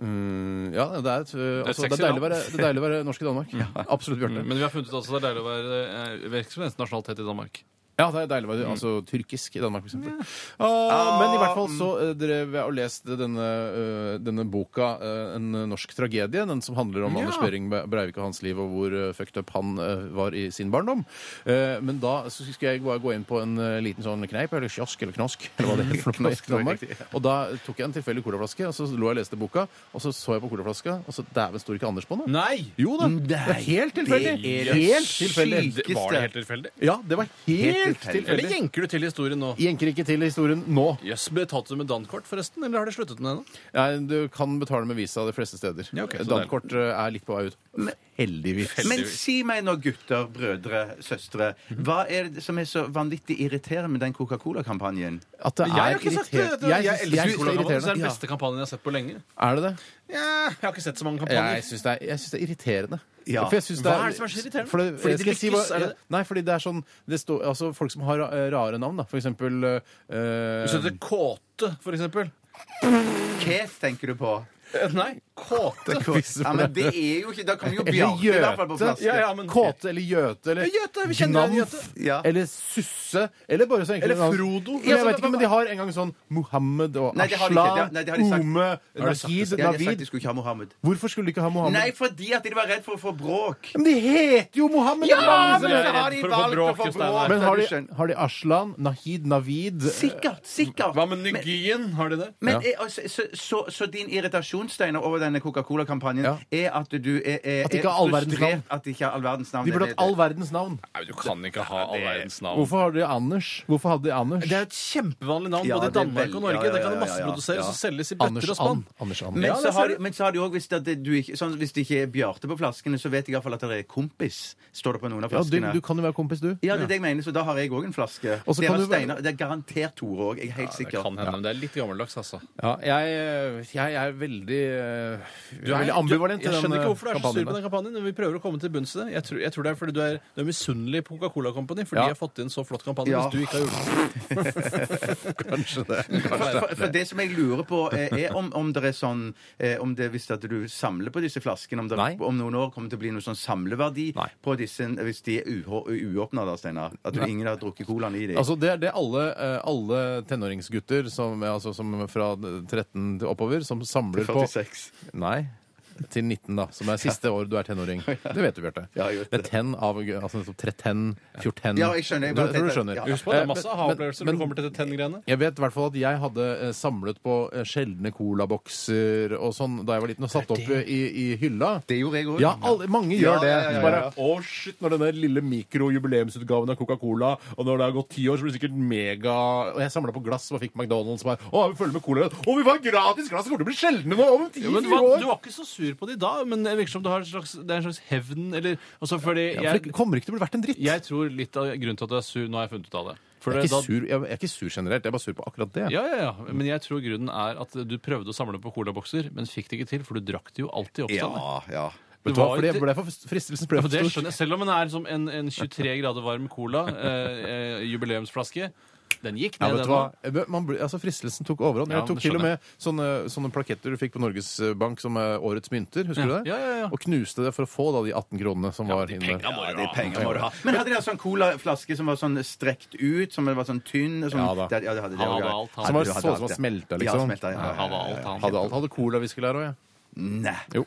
mm, Ja, det er, et, eh, altså, det, sexy er deilig å være, det er deilig å være norsk i Danmark. Absolutt, Bjarte. Men vi har funnet ut også at det er deilig å være virksomhetsnasjonalitet nasjonalitet i Danmark. Ja, det er deilig å være altså, tyrkisk i Danmark, for eksempel. Ah, men i hvert fall så eh, drev jeg og leste denne, eh, denne boka, eh, En norsk tragedie, den som handler om Ja. Anders Behring Breivik og hans liv, og hvor eh, fucked up han eh, var i sin barndom. Eh, men da så skulle jeg bare gå inn på en eh, liten sånn kneip, eller kiosk, eller knask, eller hva det heter for noe i Danmark. det riktig, Og da tok jeg en tilfeldig colaflaske, og så lå jeg og leste boka, og så så jeg på colaflaska, og så dæven står ikke Anders på den. Nei! Jo da! Det er helt tilfeldig! det er Helt tilfeldig. Var det helt tilfeldig? Ja, det var helt tilfeldig. Eller tilfeldig. jenker du til historien nå? Jenker ikke til historien nå. Jøss, Betalte du med dankort, forresten? Eller har de sluttet med det ennå? Ja, du kan betale med Visa de fleste steder. Ja, ok, så Dankort eh, er litt på vei ut. Heldigvis. Men si meg nå, gutter, brødre, søstre. Hva er det som er så vanvittig irriterende med den Coca-Cola-kampanjen? At det Jeg har er ikke sagt irriterende. det. Jeg, Jeg, elsker jeg, Cola det er Det er den beste kampanjen jeg har sett på lenge. Er det det? Ja, jeg har ikke sett så mange kampanjer. Jeg syns det, er- jeg synes det er irriterende. Ja. For jeg synes Hva er det som er så irriterende? For det, Fordi de skal si lykkes, hva- er det? Nei, fordi det er sånn det står, altså, Folk som har eh, rare navn, da. For eksempel eh, du setter Kåte, for eksempel. Keith tenker du på? Eh, Nei, Kåte. Ja, men det er jo ikke Da kommer jo Eller Bjarte i hvert fall på flaske. Ja, ja, men- Kåte eller Gjøte eller Ja, Gjøte, vi kjenner Gnamf Gjøte. Ja. eller Susse. Eller bare så enkle Eller navn. Frodo. Ja, jeg vet ikke, men de har en gang sånn Mohammed og Nei, det har de ikke. Asla, Det- nei, det har de sagt. Ome, Har de sagt det? Nahid, Ja, de har sagt Navid. de skulle ikke ha Mohammed. Hvorfor skulle de ikke ha Mohammed? Nei, fordi at de var redd for å få bråk. Men de heter jo Mohammed! Ja, men så har de for å få valgt å bråk, få Steinar. bråk. men har de, har de Aslan, Nahid, Navid Sikkert. Sikkert. Hva med Nygien? Har de det? Men Ja. er, altså, så, så, så din irritasjon, Steinar, over denne Coca-Cola-kampanjen Ja. er at du er, er, At ikke er har all verdens frustrert navn. At ikke har all verdens navn. De burde hatt all verdens navn. Nei, Du kan ikke ha all verdens navn. Hvorfor har de Anders? Hvorfor hadde de Anders? Det er et kjempevanlig navn Ja, både i det er Danmark og Norge. ja, ja, Det kan ja, ja, masseproduseres ja. og selges i Anders bøtter og spann. And. Anders And. Men, Ja, så det har ser du. men så har de òg hvis, det, du ikke, sånn, hvis det ikke er Bjarte på flaskene, så vet jeg iallfall at det er kompis. Står det på noen av Ja, du, flaskene. du kan jo være kompis, du. Ja, det er det jeg mener, så da har jeg òg en flaske. Og så Det kan er du Steinar. Det er garantert Tore òg. Jeg er helt Det sikker. kan hende, men det er litt gammeldags, altså. Ja, jeg, jeg er veldig, eh, Du er veldig ambivalent til Jeg skjønner ikke hvorfor du er så sur på den kampanjen. men Vi prøver å komme til bunns i det. Jeg tror, jeg tror det er fordi du er, du er misunnelig på Coca-Cola Company, for Ja. de har fått inn så flott kampanje, Ja. hvis du ikke har gjort det. Kanskje det. For, for, for det som jeg lurer på, eh, er om, om det er sånn eh, Om det hvis at du samler på disse flaskene, om det Nei. om noen år kommer til å bli noe sånn samleverdi Nei. på disse hvis de er uåpna, da, Steinar? At du, ingen har drukket colaen i dem? Altså, det er det alle, eh, alle tenåringsgutter som, altså, som fra 13 til oppover, som samler på 46. Nei. Til 19, da. Som er siste år du er tenåring. Det vet du, Bjarte. Ja, jeg vet Det er det. ten av altså nettopp 13, 14 Ja, jeg skjønner. Jeg bare jeg tror du skjønner. ja. Husk på, det er Eh, masse aha-opplevelser når du kommer til tenn-greiene. Jeg vet i hvert fall at jeg hadde eh, samlet på eh, sjeldne colabokser og sånn da jeg var liten, og satt opp i, i hylla. Det gjorde jeg òg. Ja, alle, mange Ja, gjør det. ja, ja, ja, bare, ja. Å, shit, når denne lille mikrojubileumsutgaven av Coca-Cola, og når det har gått ti år, så blir det sikkert mega Og jeg samla på glass og fikk McDonald's og bare Å, vi følger med cola. Å, vi får gratis glass! Det kommer til å bli sjeldne nå om Ja, men du, ti-fire var, år! du var ikke så sur på det da, men det virker som du har en slags, det er en slags hevn, eller altså fordi Ja, for jeg, det kommer ikke til å bli verdt en dritt. jeg tror litt av grunnen til at du er sur, nå har jeg funnet ut av det. For jeg, er det- ikke da- sur, jeg er ikke sur generelt, jeg er bare sur på akkurat det. Ja, ja, ja. Men jeg tror grunnen er at du prøvde å samle på colabokser, men fikk det ikke til, for du drakk det jo alltid opp. Steinar. Ja, ja. Vet du hva, for det ble for fristelsen ble for det stor. skjønner jeg. Selv om den er som en, en 23 grader varm cola, eh, eh, jubileumsflaske, Den gikk Ja, ned, vet den òg. Eh, Man ble, altså Fristelsen tok overhånd. Ja, Jeg tok det til og skjønner med sånne, sånne plaketter du fikk på Norges Bank som er årets mynter. Husker Ja. du det? Ja, ja, ja. Og knuste det for å få da de 18 kronene som var inne. Ja, du det er penger må du ha. Men hadde dere sånn colaflaske som var sånn strekt ut, som var sånn tynn? Sånn, Ja da. Det, ja, det hadde det Han også, hadde alt, han. Som var Hadde- så hadde som alt, var ja. smelta, Ja, liksom. smelta, ja, ja, Hadde alt, han. Hadde alt. Hadde cola-whisky der òg, jeg. Nei. Jo.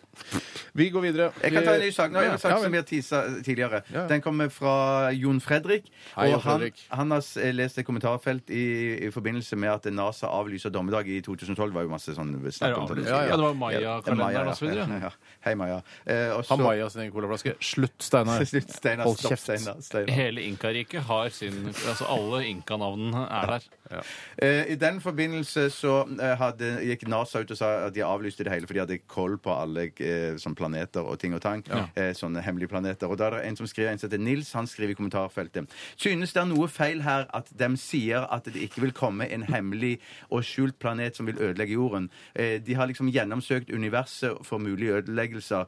Vi går videre. Jeg kan ta en ny sak. Nå Ja, sagt ja, som vi har tisa tidligere. Ja. Den kommer fra Jon Fredrik. Hei, Jon og han, Fredrik. han har s- lest et kommentarfelt i, i forbindelse med at NASA avlyser dommedag i 2012. var jo masse sånn snakk om det. Ja, ja. Ja, det var Maya-kalenderen Maya, og så videre. Ja, ja. Hei, Maja. Eh, og Ha så- Maja sin egen colaflaske. Slutt, Steinar. Slutt, Steinar. Hold Stopp, kjeft. Steinar. Steinar. Hele Inkariket har sin Altså alle Inka-navnene er der. Eh, I den forbindelse så eh, hadde, gikk NASA ut og sa at de avlyste det hele, for de hadde koll på alle eh, sånn planeter og ting og tang. Eh, sånne hemmelige planeter. Og da er det en som skriver, en som heter Nils, han skriver i kommentarfeltet Synes det er noe feil her at de sier at det ikke vil komme en hemmelig og skjult planet som vil ødelegge jorden? De har liksom gjennomsøkt universet for mulige ødeleggelser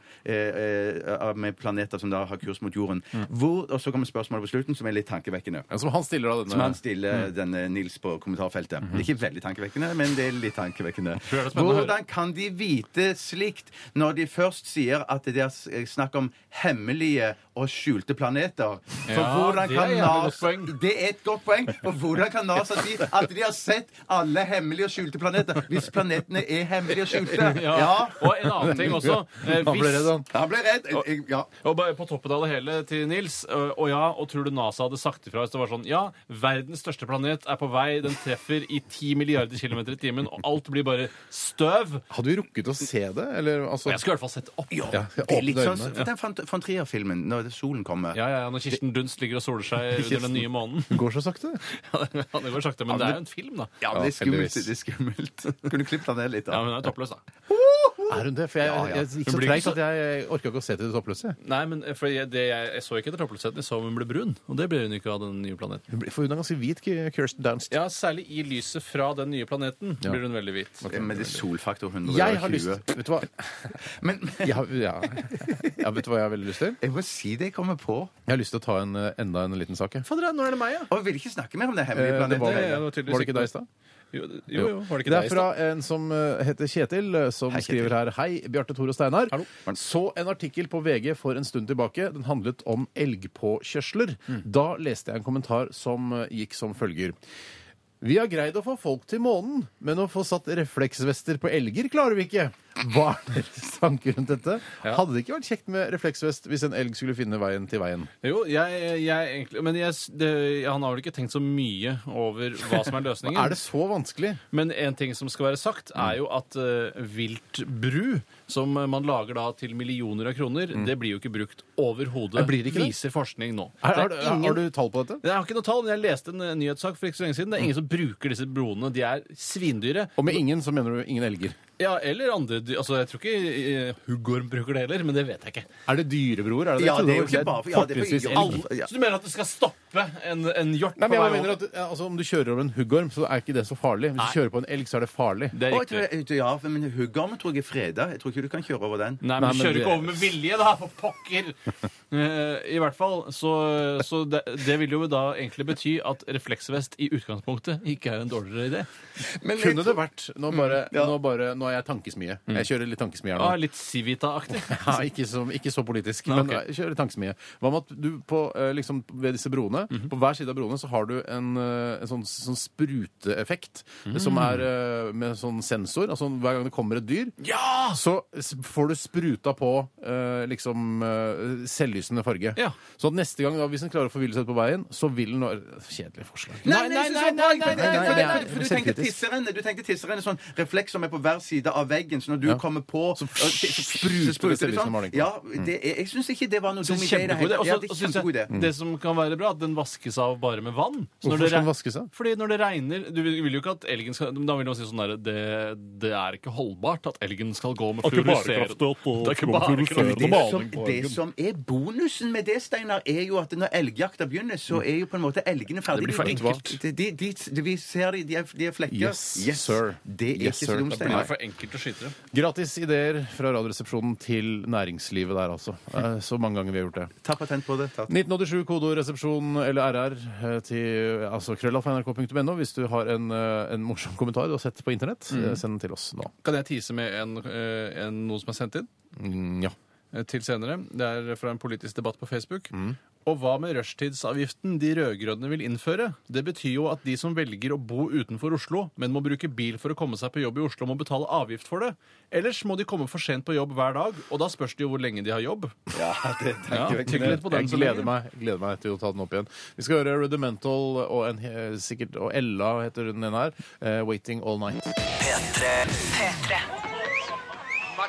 med planeter som da har kurs mot jorden. Hvor, og så kommer spørsmålet på slutten, som er litt tankevekkende. Ja, Som han stiller da Som han denne stiller denne Nils på kommentarfeltet. Det er ikke veldig tankevekkende, men det er litt tankevekkende. Hvordan kan de vite slikt når de først sier at det er snakk om hemmelige og skjulte planeter? For hvordan kan NASA. Det er et godt poeng. For hvordan kan NASA si at de har sett alle hemmelige og skjulte planeter, hvis planetene er hemmelige og skjulte? Ja. Og en annen ting også. Han ble redd, han. Han ble redd. Ja. Og bare på toppen av det hele til Nils. Og ja, og tror du NASA hadde sagt ifra hvis det var sånn Ja, verdens største planet er på vei, den treffer i 10 milliarder kilometer i timen, og alt blir bare støv. Hadde vi rukket å se det? Eller altså jeg skulle i hvert fall sett opp. Ja, Det er litt sånn ja. den von von Trier-filmen, når solen kommer. ja, ja, Når Kirsten Dunst ligger og soler seg under den nye månen. Det går så sakte. Ja, det går sakte, men det er jo en film, da. Ja, det er skummelt. Det er skummelt. Kunne klippet den ned litt. da. Ja, men det er toppløs, da. Er hun det? For jeg, Ja, ja. jeg gikk Hun så blir treigt ikke så- at jeg orka ikke å se til det toppløse. Nei, men for jeg, det, jeg, jeg så ikke etter toppløsheten. Jeg så om hun ble brun. Og det ble hun ikke av den nye planeten. Hun blir- For hun er ganske hvit, Kirsten Dunst. Ja, særlig i lyset fra den nye planeten Ja. blir hun veldig hvit. Men det er solfaktor 120. Jeg har lyst Vet du hva? Men Jeg har, ja. ja, vet du hva jeg har veldig lyst til? jeg må si det jeg kommer på. Jeg har lyst til å ta en, eh, enda en liten sak. jeg. Fader, nå er det meg, ja. Og jeg vil ikke snakke mer om det Eh, hemmelige Det planetet. var, det- var, var det ikke ikke deg i stad? Jo, jo, jo, var det ikke Det deg er fra stad? en som eh, heter Kjetil, eh, som Hei, Kjetil. skriver her Hei, Bjarte, Tore og Steinar. Hallo. Så en artikkel på VG for en stund tilbake. Den handlet om elgpåkjørsler. Mm. Da leste jeg en kommentar som eh, gikk som følger. Vi har greid å få folk til månen, men å få satt refleksvester på elger klarer vi ikke. Hva er deres tanker rundt dette? Ja. Hadde det ikke vært kjekt med refleksvest hvis en elg skulle finne veien til veien? Jo, jeg, jeg egentlig Men jeg, det, han har vel ikke tenkt så mye over hva som er løsningen. Er det så vanskelig? Men en ting som skal være sagt, er jo at uh, viltbru, som man lager da til millioner av kroner, det blir jo ikke brukt overhodet. Det? Viser forskning nå. Er, du- er ingen- har du tall på dette? Jeg har ikke noe tall, men jeg leste en eh, nyhetssak for ikke så lenge siden. Det er ingen som bruker disse broene. De er svindyre. Og med ingen så mener du ingen elger. Ja, eller andre dyr. Altså, jeg tror ikke eh, huggorm bruker det heller, men det vet jeg ikke. Er det dyrebroer? Er det Ja, det er jo ikke bare for- ja, det er for- fortrinnsvis elg. alle- ja. Så du mener at det skal stoppe en, en hjort Nei, men jeg mener at ja, altså, Om du kjører over en huggorm, så er ikke det så farlig. Hvis du kjører på en elg, så er det farlig. Det er Å, jeg riktig. tror, ja, men huggormen tror jeg er freda. Jeg tror ikke du kan kjøre over den. Nei, Nei, men du kjører det- ikke over med vilje, da, for pokker! Eh, I hvert fall, så, så det, det vil jo da egentlig bety at refleksvest i utgangspunktet ikke er en dårligere idé. Men jeg Kunne det vært Nå, bare, ja. nå, bare, nå er jeg tankesmie. Jeg kjører litt tankesmie her Ja, nå. litt Civita-aktig. Ja, ikke, så, ikke så politisk, Nei, men ok. jeg kjører tankesmie. Hva med at du på, eh, liksom, ved disse broene, på hver side av broene, så har du en, eh, en sånn, sånn spruteeffekt som er eh, med sånn sensor. Altså hver gang det kommer et dyr, Ja! så s- får du spruta på eh, liksom eh, selvlysende innlysende farge. Ja. Så at neste gang, da, hvis en klarer å forville seg på veien, så vil den være Kjedelig forslag. Nei, nei, nei! nei, nei, nei, nei, for Du tenkte tisserenne Du tenkte tisserenne sånn refleks som er på hver side av veggen, så når du kommer på Så spruter det sånn. Ja, jeg syns ikke det var noe dum idé i det. Det som kan være bra, at den vaskes av bare med vann. Hvorfor skal den vaskes av? Fordi når det regner Du vil jo ikke at elgen skal Da vil man si sånn derre det, er ikke holdbart at elgen skal gå med fluorisering. Det er ikke bare kraft og maling på elgen. Som er bon bonusen med det, Steinar, er jo at når elgjakta begynner, så er jo på en måte elgene ferdige. Det blir for enkelt. De, de, de, de, vi ser de, de er, de er flekker. Yes, sir. Det er Yes, ikke sir. så dumt, Det blir for enkelt å skyte dem. Gratis ideer fra Radioresepsjonen til næringslivet der, altså. Eh, Så mange ganger vi har gjort det. Ta patent på det. Ta. 1987 kodoresepsjon eller RR eh, til altså krøllalfa.nrk.no hvis du har en, eh, en morsom kommentar du har sett på internett. Mm. Send den til oss nå. Kan jeg tease med en, en, noe som er sendt inn Mm, Ja. Eh, til senere? Det er fra en politisk debatt på Facebook. Og hva med rushtidsavgiften de rød-grønne vil innføre? Det betyr jo at de som velger å bo utenfor Oslo, men må bruke bil for å komme seg på jobb i Oslo, må betale avgift for det. Ellers må de komme for sent på jobb hver dag, og da spørs det jo hvor lenge de har jobb. Ja, det Ja, tygg litt på den Jeg så gleder lenge. meg, gleder meg til å ta den opp igjen. Vi skal høre Rudimental og, en, he- sikkert, og Ella heter hun den her. eh, 'Waiting All Night'. P3 P3.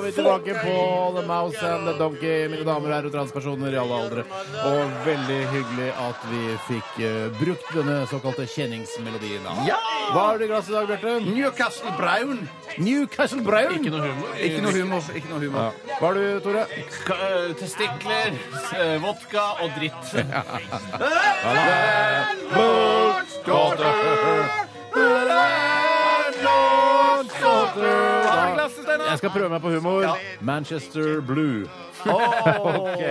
var vi tilbake på The Mouse and the Donkey, mine damer og herrer, transpersoner i alle aldre. Og veldig hyggelig at vi fikk uh, brukt denne såkalte kjenningsmelodien. Hva har du i glasset i dag, Bjarte? Newcastle Brown. Newcastle Brown. Ikke noe humor. Ikke noe humor. Ikke noe humor. Ja. Hva har du, Tore? K eh, Testikler, eh, vodka og dritt. Jeg skal prøve meg på humor. Manchester Blue. OK.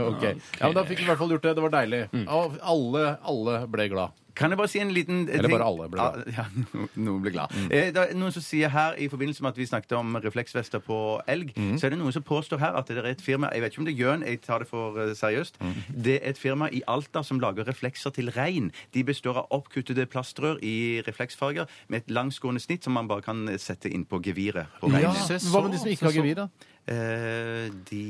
Ok. Ja, men Da fikk vi i hvert fall gjort det. Det var deilig. Og alle, alle ble glad. Kan jeg bare si en liten ting? Eller bare alle ble glad. Ja, ja, noen ble glad. Eh, Det er noen som sier her, i forbindelse med at vi snakket om refleksvester på elg, så er det noen som påstår her at det er et firma Jeg vet ikke om det er Jørn, jeg tar det for eh, seriøst. Det er et firma i Alta som lager reflekser til rein. De består av oppkuttede plastrør i refleksfarger med et langsgående snitt som man bare kan sette inn på geviret på Ja. reinen. Se Hva med de som ikke har gevir, da? Eh, de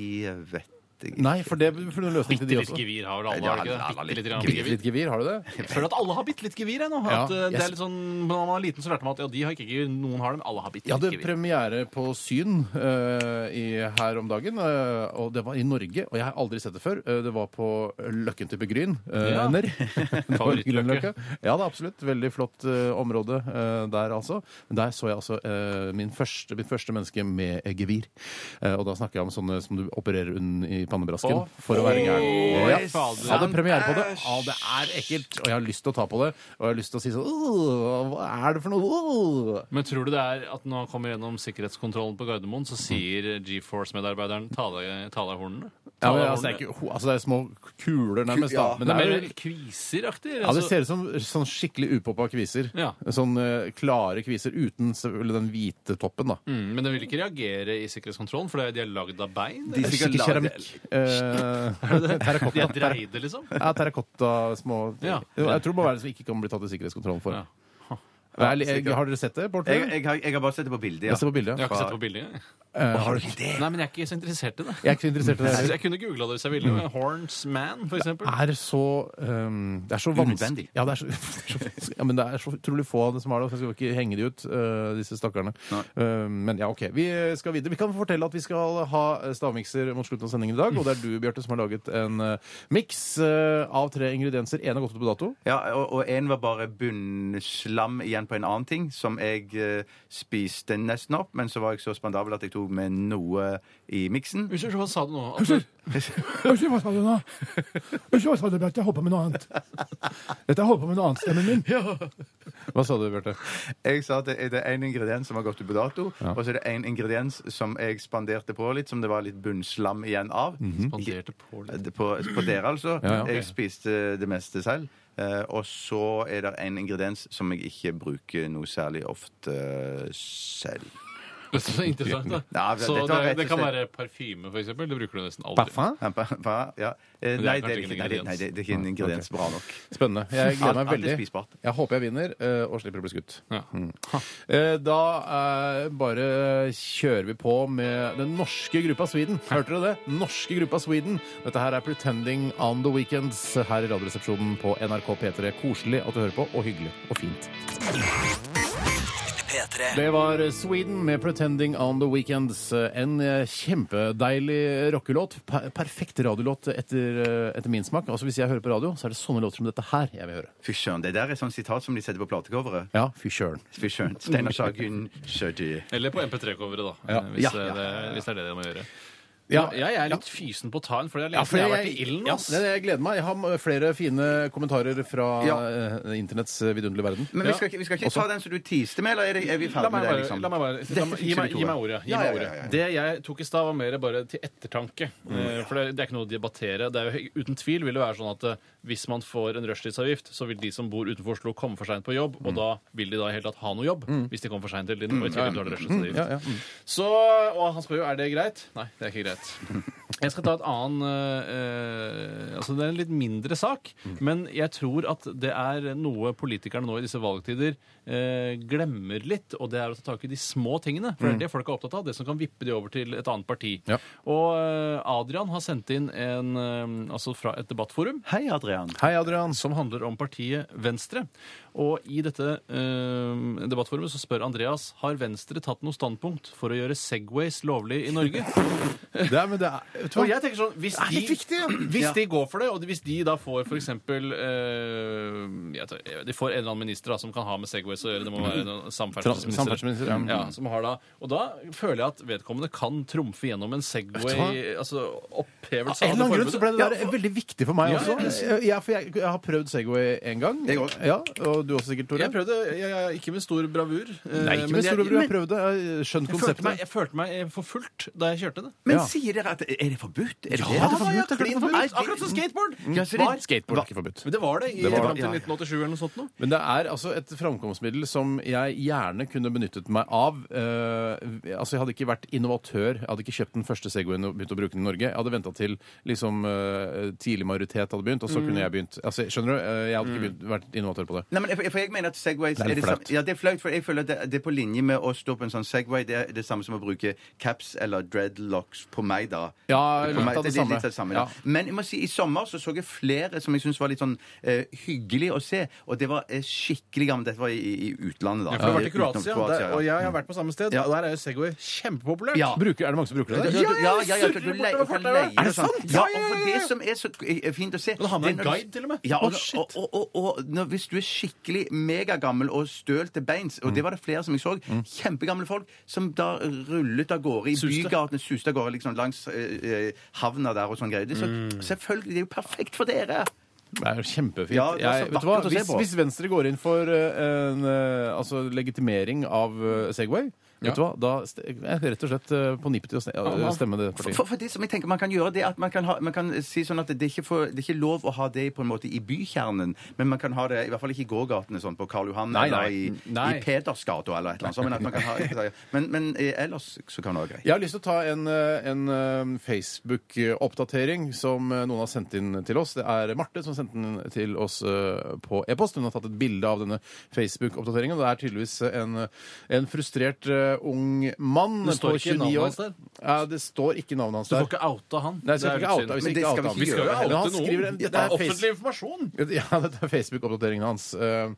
vet jeg ikke. Nei, for det for noen løsning til de Bitte litt også. gevir har vel alle, Ja, har de ikke det? Bitte litt litt grann Bitte gevir. litt gevir, har du det? Jeg føler at alle har bitte litt gevir jeg nå. Ja. Eh, det Yes. er litt sånn, når man var liten, så lærte man at ja, de har ikke gevir. Noen har dem, alle har bitte Jeg litt hadde gevir. premiere på Syn eh, i, her om dagen, eh, og det var i Norge. Og jeg har aldri sett det før. Eh, det var på Løkken til Begryn. Uh, Ja. Favorittløkke. Ja, det er absolutt. Veldig flott eh, område eh, der, altså. Men der så jeg altså eh, min første, mitt første menneske med eh, gevir. Eh, og da snakker jeg om sånne som du opererer under i pannebrasken for å være gæren. Ja. Jeg hadde premiere på det. Å, det er ekkelt. Og jeg har lyst til å ta på det. Og jeg har lyst til å si sånn «Åh, Hva er det for noe? Åh!» Men tror du det er at når han kommer gjennom sikkerhetskontrollen på Gardermoen, så sier GeForce-medarbeideren ta deg hornene? Ja, men, altså, det, er ikke, altså, det er små kuler nærmest, da. Ja, Men Det er er, mer kviseraktig. ja, det ser ut som sånn skikkelig upoppa kviser. Ja. Sånn eh, klare kviser uten selvfølgelig den hvite toppen, da. Mm, men den vil ikke reagere i sikkerhetskontrollen, for de er lagd av bein? De er sikkert Skikkelig keramikk. Eh, De terrakotta. er dreide, liksom? Ja, terrakotta små Ja. Jeg tror det må være det som ikke kan bli tatt i sikkerhetskontrollen for. Ja. Er jeg, har dere sett det, Bård? Jeg, jeg, har, jeg har bare sett det på bildet. Jeg ser på bildet. Jeg har ikke sett det på bildet. jeg. Eh, har du ikke det? Nei, men jeg er ikke så interessert i det. Jeg er ikke så interessert i det heller. jeg kunne googla det hvis jeg ville. men Horns Man, for eksempel. er så um, Det er så vanskelig Unødvendig. ja, det er så, ja, men det er så utrolig få av det som har det. Så jeg skal ikke henge de ut, uh, disse stakkarene. Uh, men ja, OK. Vi skal videre. Vi kan fortelle at vi skal ha stavmikser mot slutten av sendingen i dag. Og det er du, Bjarte, som har laget en uh, miks uh, av tre ingredienser. Én har gått ut på dato. Ja, og, og en var bare bunnslam igjen på en annen ting, som jeg eh, spiste nesten opp, men så var jeg så spandabel at jeg tok med noe i miksen. Unnskyld, hva sa du nå? Altså, Unnskyld, hva sa du nå? Unnskyld, hva sa du, Bjarte? Jeg holdt på med noe annet. Dette holdt på med noe annet, stemmen min. Hva sa du, Bjarte? Jeg sa at det det er en ingrediens som har gått ut på dato, og så er det en ingrediens som jeg spanderte på litt, som det var litt bunnslam igjen av. spanderte på litt. Det- På, på dere, altså. Ja, ja. Jeg spiste det meste selv. Eh, og så er det en ingrediens som jeg ikke bruker noe særlig ofte selv. Så interessant, da. Ja, det- så dette var det, rett og det kan slett- være parfyme, eksempel. Det bruker du nesten aldri. Parfum? Ja, hva? Ja. Eh, det er Nei, det er kanskje ikke ikke, en nei, det, nei, det, det er ikke en ingrediens bra nok. Spennende. Jeg gleder meg Alt- alt er veldig. spisbart. Jeg håper jeg vinner uh, og slipper å bli skutt. Ja. Eh, Da eh, bare kjører vi på med den norske gruppa Sweden. Hørte dere det? Norske gruppa Sweden. Dette her er 'Pretending on the Weekends' her i Radioresepsjonen på NRK P3. Koselig at du hører på, og hyggelig og fint. P3. Det var Sweden med 'Pretending On The Weekends'. En eh, kjempedeilig rockelåt. Per perfekt radiolåt etter, eh, etter min smak. Altså Hvis jeg hører på radio, så er det sånne låter som dette her jeg vil høre. Fy søren. Det der er sånn sitat som de setter på platecoveret. Ja, fy søren. Steinar Sagen Sjødy. Eller på MP3-coveret, da. Ja. Hvis, Ja, ja, det, hvis det er det de må gjøre. Ja, Jeg er litt fysen på å ta en, for det er Ja, lenge for siden jeg har vært i ilden. ja, ass. det- jeg gleder meg. Jeg har flere fine kommentarer fra Ja. eh, internetts vidunderlige verden. Men vi skal, ikke- vi skal ikke ta den som du tiste med, eller er, det, er vi La ferdig meg med det? bare, liksom? la meg bare la meg, gi, meg, gi meg ordet. Gi Ja, meg ja, ordet. ja, ja. Det jeg tok i stad, var mer bare til ettertanke. Eh, For det, det er ikke noe å debattere. Det er jo, uten tvil vil det være sånn at eh, hvis man får en rushtidsavgift, så vil de som bor utenfor Oslo, komme for seint på jobb, og da vil de da i hele tatt ha noe jobb hvis de kommer for seint hele tiden. Og i tillegg betaler rushtidsavgift. Ja, ja. Så, og han spør jo er det greit. Nei, det er ikke greit. Jeg skal ta et annen eh, altså Det er en litt mindre sak, men jeg tror at det er noe politikerne nå i disse valgtider eh, glemmer litt, og det er å ta tak i de små tingene. For det er det folk er opptatt av, det som kan vippe de over til et annet parti. Ja. Og eh, Adrian har sendt inn en, eh, altså fra et debattforum Hei, Adrian. Hei, Adrian. som handler om partiet Venstre. Og i dette eh, debattforumet så spør Andreas har Venstre tatt noe standpunkt for å gjøre Segways lovlig i Norge. Det er, men det er, vet du hva? Og jeg tenker sånn, Hvis, Det er de, litt viktig, ja. hvis de går for det, og hvis de da får for eksempel eh, De får en eller annen minister da, som kan ha med Segways å gjøre. Det må være en samferdselsminister. Samferdselsminister, ja. Ja, som har da, og da føler jeg at vedkommende kan trumfe gjennom en Segway Altså opphevelse Av en eller annen grunn så ble det der veldig viktig for meg Ja, også. Ja, for jeg, jeg har prøvd Segway en gang. Jeg også. Ja, og du også sikkert, Tore? Jeg prøvde, jeg, jeg, ikke med stor bravur. eh, Nei, ikke med stor bravur, Jeg prøvde. Jeg har skjønt følte, konseptet. meg, jeg følte meg forfulgt da jeg kjørte det. Men Ja. sier dere at Er det forbudt? Er det Ja, det? det er forbudt, er er klin forbudt. Akkurat som skateboard! Ja, så det- Var. Skateboard er ikke forbudt. Men det var det i Det var fram til ja, ja. 1987 eller noe sånt noe. Men det er altså et framkomstmiddel som jeg gjerne kunne benyttet meg av. Uh, altså Jeg hadde ikke vært innovatør. Jeg hadde ikke kjøpt den første Segwayen og begynt å bruke den i Norge. Jeg hadde venta til liksom uh, tidlig majoritet hadde begynt, og så kunne jeg begynt. Altså, skjønner du? Eh, jeg hadde ikke begynt, vært innovatør på det. Nei, men jeg, for jeg mener at Segways Det er litt flaut. Ja, det er flaut, for jeg føler at det, det er på linje med å stå på en sånn Segway. Det er det samme som å bruke caps eller dreadlocks på meg, da. Ja, På meg, av det er. Litt av det samme Ja. ja. Men jeg må si, i sommer så så jeg flere som jeg syntes var litt sånn eh, hyggelig å se. Og det var eh, skikkelig gammelt. Dette var i, i utlandet, da. Ja, for du har vært i Utenom Kroatia, Kroatia, der, og jeg har vært på samme sted. Ja. Og der er jo Segway kjempepopulært. Ja. Bruker, er det mange som bruker det? Ja, der? ja, ja, ja, ja, du leier, kan leie Er det sånn. sant? Ja, og for det som er så eh, fint å se Og du har det er en når guide til og med? Ja, og, Å, shit. og, og, og, og når, hvis du er skikkelig megagammel og støl til beins, og det var det flere som jeg så, kjempegamle folk som da rullet av gårde i Suste. bygatene, suste av gårde liksom langs eh, eh, havna der og sånn greier. Det er så, Selvfølgelig, det er jo perfekt for dere! Det er jo kjempefint. Ja, det så jeg, vet du hva? vakkert å se Hvis, på. hvis Venstre går inn for eh, en eh, altså legitimering av eh, Segway, vet du hva? da st- jeg er rett og slett eh, på nippet til å ste- å stemme det partiet. for, for det som jeg tenker man kan gjøre, det er at man kan, ha, man kan si sånn at det er, ikke for, det er ikke lov å ha det på en måte i bykjernen, men man kan ha det i hvert fall ikke i gågatene sånn på Karl Johan Nei, eller i, Nei. i Pedersgata eller et eller annet sånt. Men, at man kan ha, men, men eh, ellers så kan det være greit. Jeg har lyst til å ta en, eh, en eh, Facebook-oppdatering som eh, noen har sendt inn til oss. Det er Marte som sendte den til oss eh, på e-post. Hun har tatt et bilde av denne Facebook-oppdateringen. og Det er tydeligvis en, en frustrert eh, ung mann Det står på ikke 29 navnet år. hans der? Ja, det står ikke navnet hans Du der. får ikke outa han. Nei, jeg skal Det ikke outa, vi Men det ikke skal vi ham. ikke Vi skal jo. Men oute skriver noen. en- Det er er face- offentlig informasjon. Ja, dette er Facebook-oppdateringen hans. Eh,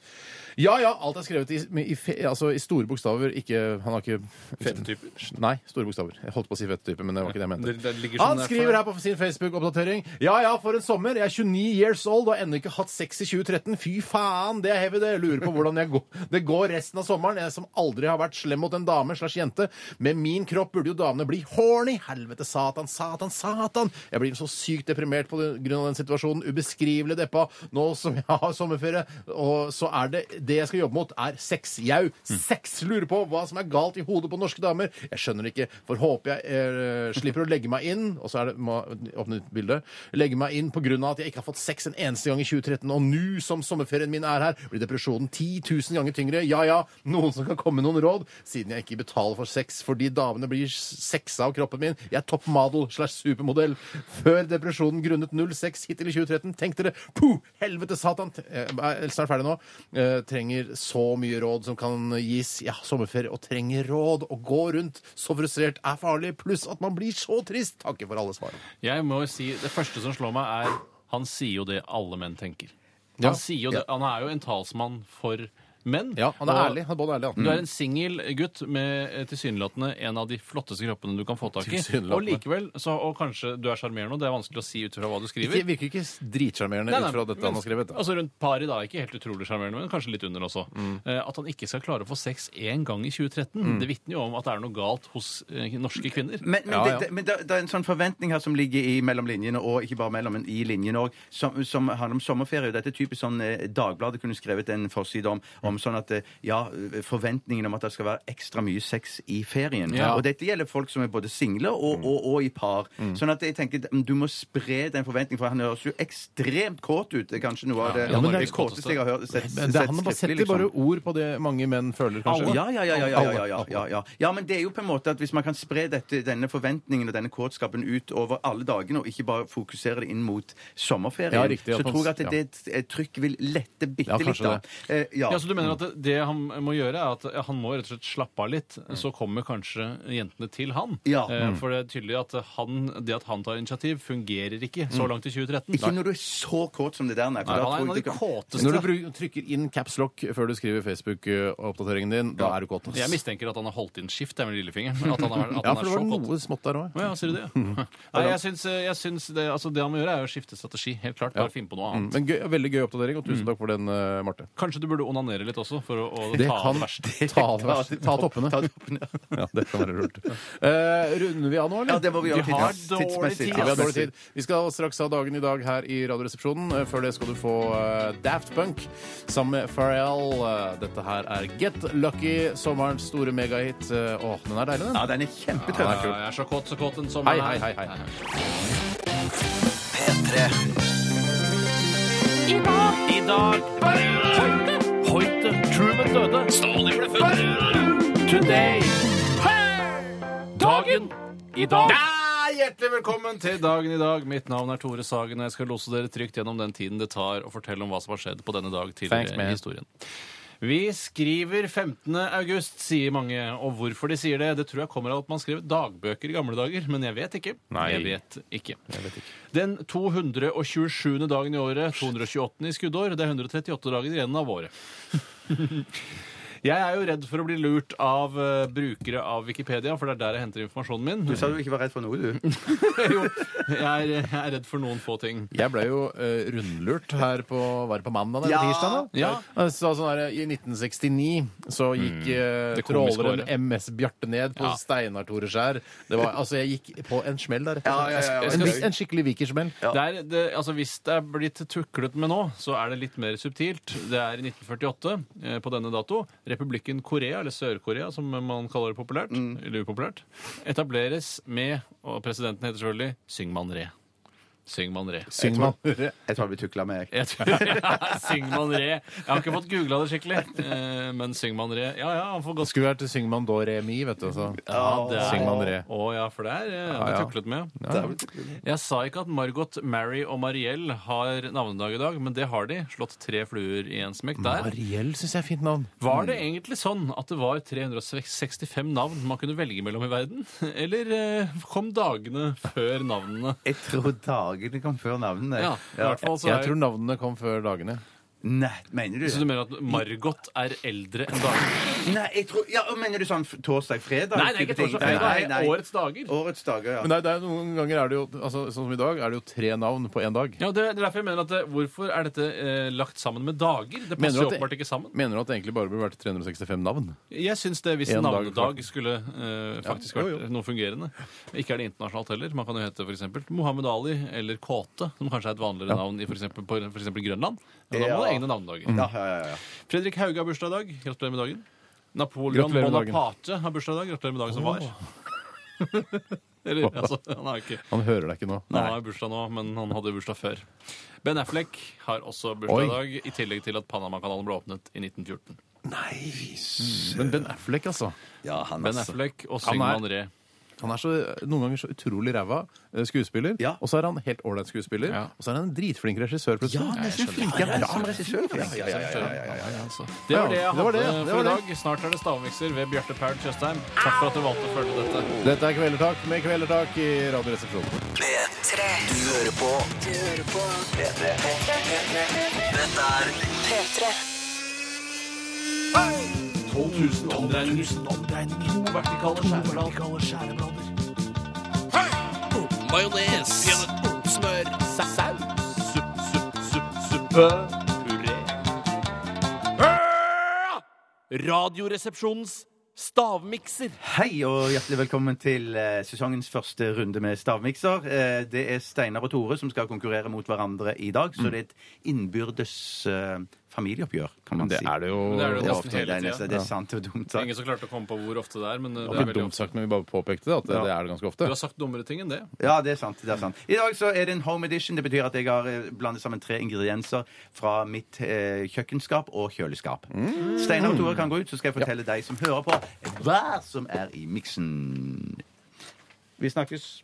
Ja ja, alt er skrevet i, i, fe- altså, i store bokstaver. Ikke Han har ikke Fete typer. Nei, store bokstaver. Jeg holdt på å si fete type, men det var ikke det jeg mente. Det, det ligger sånn Han der skriver her på sin Facebook-oppdatering Ja ja, for en sommer. Jeg er 29 years old og har ennå ikke hatt sex i 2013. Fy faen, det er heavy, det. Lurer på hvordan jeg går, det går resten av sommeren. Jeg som aldri har vært slem mot en dame slash jente. Med min kropp burde jo damene bli horny. Helvete, satan, satan, satan. Jeg blir så sykt deprimert på grunn av den situasjonen. Ubeskrivelig deppa nå som jeg har sommerferie. Og så er det det jeg skal jobbe mot, er sex. Jau, sex! Lurer på hva som er galt i hodet på norske damer. Jeg skjønner ikke. For håper jeg eh, slipper å legge meg inn, og så er det må åpne ut bilde, legge meg inn på grunn av at jeg ikke har fått sex en eneste gang i 2013, og nå som sommerferien min er her, blir depresjonen 10 000 ganger tyngre. Ja ja, noen som kan komme med noen råd, siden jeg ikke betaler for sex fordi damene blir sexa av kroppen min. Jeg er toppmodel slash supermodell. Før depresjonen grunnet 06 hittil i 2013. Tenk dere, puh, helvete satan, eh, jeg er snart ferdig nå. Jeg trenger så mye råd som kan gis. Ja, sommerferie og trenger råd. Å gå rundt så frustrert er farlig, pluss at man blir så trist. Takker for alle svarene. Jeg må si, Det første som slår meg, er han sier jo det alle menn tenker. Han, Ja. sier jo det, han er jo en talsmann for menn. Ja, han er Og ærlig. Han er både ærlig, han. Du er en singel gutt med eh, tilsynelatende en av de flotteste kroppene du kan få tak i. Tilsynelatende. Og likevel, så, og kanskje du er sjarmerende, og det er vanskelig å si ut fra hva du skriver. Ikke, virker ikke dritsjarmerende Nei, nei, ut fra dette han har skrevet. Altså rundt pari, da. Ikke helt utrolig sjarmerende, men kanskje litt under også. Mm. Eh, At han ikke skal klare å få sex én gang i 2013, det vitner jo om at det er noe galt hos eh, norske kvinner. Men, men, Ja, det, ja. det, men det, det er en sånn forventning her som ligger i mellom linjene, og ikke bare mellom, men i linjene òg, som, som handler om sommerferie. Dette er typisk sånn eh, Dagbladet kunne skrevet en forside om, om om. Sånn at eh, ja, forventningen om at det skal være ekstra mye sex i ferien. Ja. Og dette gjelder folk som er både single og, mm. og, og i par. Mm. Sånn at jeg tenker mm, du må spre den forventningen, for han høres jo ekstremt kåt ut. Det er kanskje noe av det, ja, det, det kåteste jeg har hørt. Sett, sett han bare setter liksom. bare ord på det mange menn føler, kanskje? Ja ja ja, ja, men det er jo på en måte at hvis man kan spre dette, denne forventningen og denne kåtskapen ut over alle dagene, og ikke bare fokusere det inn mot sommerferien, riktig, så sånn tror jeg at det, det trykk vil lette bitte litt. da. Eh, ja. Ja, så du mener at det, det han må gjøre, er at han må rett og slett slappe av litt, så kommer kanskje jentene til han. Ja. Eh, For det er tydelig at han, det at han tar initiativ, fungerer ikke så langt i 2013. Ikke når du er så kåt som det der, nei. for Nei, da han er tror en av jeg de det kan- kåteste. Når du bru- trykker inn caps lock før du skriver Facebook-oppdateringen din, da er du kåt. ass. Jeg mistenker at han har holdt inn skift jeg, med lillefingeren. At han, er, at Ja, han for er det var så kåt. noe smått der òg. Å ja, sier du det? ja? Nei, jeg syns, jeg syns det, altså det han må gjøre, er å skifte strategi. Helt klart. Bare finne på noe annet. Men gøy, veldig gøy oppdatering, og tusen takk for den, eh, Marte. Kanskje du burde onanere litt også, for å, å Det ta kan det verste. ta, det verste. ta toppene. Ta toppene. Ja, det kan være lurt. Eh, runder vi av nå, eller? Ja, det må vi gjøre Vi har tids- dårlig tidsmessig. tid. Ja, vi har dårlig tid. Vi skal straks ha dagen i dag her i Radioresepsjonen. Eh, Før det skal du få eh, Daft Punk sammen med Pharrell. Eh, Dette her er Get Lucky, sommerens store megahit. Eh, Åh, den er deilig, den. Ja, den er kjempetøff. Ja, jeg er så kåt, så kåt en Hei, sommer hei, hei, hei, hei. P3 I dag Hoite, Hoite, Truman døde. Stalin ble født. Today. Dagen i dag. Hjertelig velkommen til Dagen i dag. Mitt navn er Tore Sagen, og jeg skal lose dere trygt gjennom den tiden det tar å fortelle om hva som har skjedd på denne dag tidligere i historien. Vi skriver 15. august, sier mange. Og hvorfor de sier det, det tror jeg kommer av at man skrev dagbøker i gamle dager. Men jeg vet ikke. Nei. Jeg vet ikke. Jeg vet ikke. Den 227. dagen i året, 228. i skuddår, det er 138 dager igjen av året. Jeg er jo redd for å bli lurt av eh, brukere av Wikipedia, for det er der jeg henter informasjonen min. Du sa du ikke var redd for noe, du. jo, jeg er, jeg er redd for noen få ting. Jeg ble jo eh, rundlurt her på Var det på mandag eller Ja. tirsdag? da? Ja. Så, sånn her, I 1969 så gikk eh, Mm. Det komiske tråleren året. MS Bjarte ned på Ja. Steinar Toreskjær. Det var, altså, jeg gikk på en smell der. rett og Ja, ja, ja, ja. slett. En, vik- en skikkelig vikersmell. Det er, det, altså Hvis det er blitt tuklet med nå, så er det litt mer subtilt. Det er i 1948, eh, på denne dato, republikken Korea, eller Sør-Korea som man kaller det populært, eller upopulært, etableres med, og presidenten heter selvfølgelig, Syngman Ree. Syngman re. Syng man. Jeg tror det blir tukla med. jeg. Jeg tror, ja, Syngman re. Jeg har ikke fått googla det skikkelig, eh, men Syngman re Ja ja, han får godt skulle vært Syng man do re mi, vet du. Så. ja, det er- Syng man re. Å ja, for det er eh, det Ja, er ja. tuklet med. Ja. Jeg sa ikke at Margot, Mary og Mariell har navnedag i dag, men det har de. Slått tre fluer i en smekk der. Mariell syns jeg er fint navn. Var det egentlig sånn at det var 365 navn man kunne velge mellom i verden? Eller eh, kom dagene før navnene? Jeg tror dagene kom før navnene. Ja, i hvert fall så Jeg er tror navnene kom før dagene. Nei, mener du Så du mener at Margot er eldre enn dagene? Nei, jeg tror, ja, Mener du sånn f- torsdag, fredag? Nei, det er ikke type ting? torsdag, fredag. Nei, Det nei. er årets dager. Årets dager, ja. Men det er, det er noen ganger er det jo altså, Sånn som i dag, er det jo tre navn på én dag. Ja, det er derfor jeg mener at det, Hvorfor er dette eh, lagt sammen med dager? Det Mener passer du jo at det- åpenbart ikke sammen. Mener du at det egentlig bare burde vært 365 navn? Jeg syns det hvis En en dag, navnedag skulle eh, faktisk Ja, jo, vært noe fungerende. Ikke er det internasjonalt heller. Man kan jo hete f.eks. Mohammed Ali eller Kåte, som kanskje er et vanligere navn i for eksempel, på f.eks. Grønland. Ja, da må det egne navnedager. Ja, ja, ja, ja. Fredrik Hauge har bursdag i dag. Gratulerer med dagen. Napoleon Gratulerer med dagen. Bonaparte har bursdag i dag. Gratulerer med dagen som var. Eller, altså, han har ikke Han hører deg ikke nå. han har bursdag nå, men han hadde bursdag før. Ben Affleck har også bursdag i dag, i tillegg til at Panamakanalen ble åpnet i 1914. Nei Men Ben Affleck, altså. ja han, Ben altså. Affleck og Han er- Ree. Han er så, noen ganger så utrolig ræva eh, skuespiller, Ja. og så er han helt ålreit skuespiller. Ja. Og så er han en dritflink regissør, plutselig. Ja, nesten flinkere enn bra regissør. Ja, ja, ja, ja, ja, ja, ja, ja. Det var det jeg hadde det, for var i dag. Snart er det stavmikser ved Bjarte Paul Tjøstheim. Takk for at du valgte å følge dette. Dette er Kvelertak med Kvelertak i Radioresepsjonen. P3 Du hører på Du hører på P3 Dette er P3. 1000 omdreininger. To vertikale skjæreblader. Majones. Smør. Saus. Suppe. supp, supp, suppe. Puré. Radioresepsjonens stavmikser. Hei og hjertelig velkommen til eh, sesongens første runde med stavmikser. Eh, det er Steinar og Tore som skal konkurrere mot hverandre i dag, så det er et innbyrdes eh, familieoppgjør, kan man Det si. er det jo det er det jo Det nesten ofte, hele tida. nesten, det er sant og dumt sagt. Ingen som klarte å komme på hvor ofte det er, men det Det er veldig dumt sagt, men vi bare påpekte det, at det, Ja. det er det ganske ofte. Du har sagt dummere ting enn det. Ja, det er sant. det er sant. I dag så er det en home edition. Det betyr at jeg har eh, blandet sammen tre ingredienser fra mitt eh, kjøkkenskap og kjøleskap. Steinar og Tore kan gå ut, så skal jeg fortelle deg som hører på, hva som er i miksen. Vi snakkes.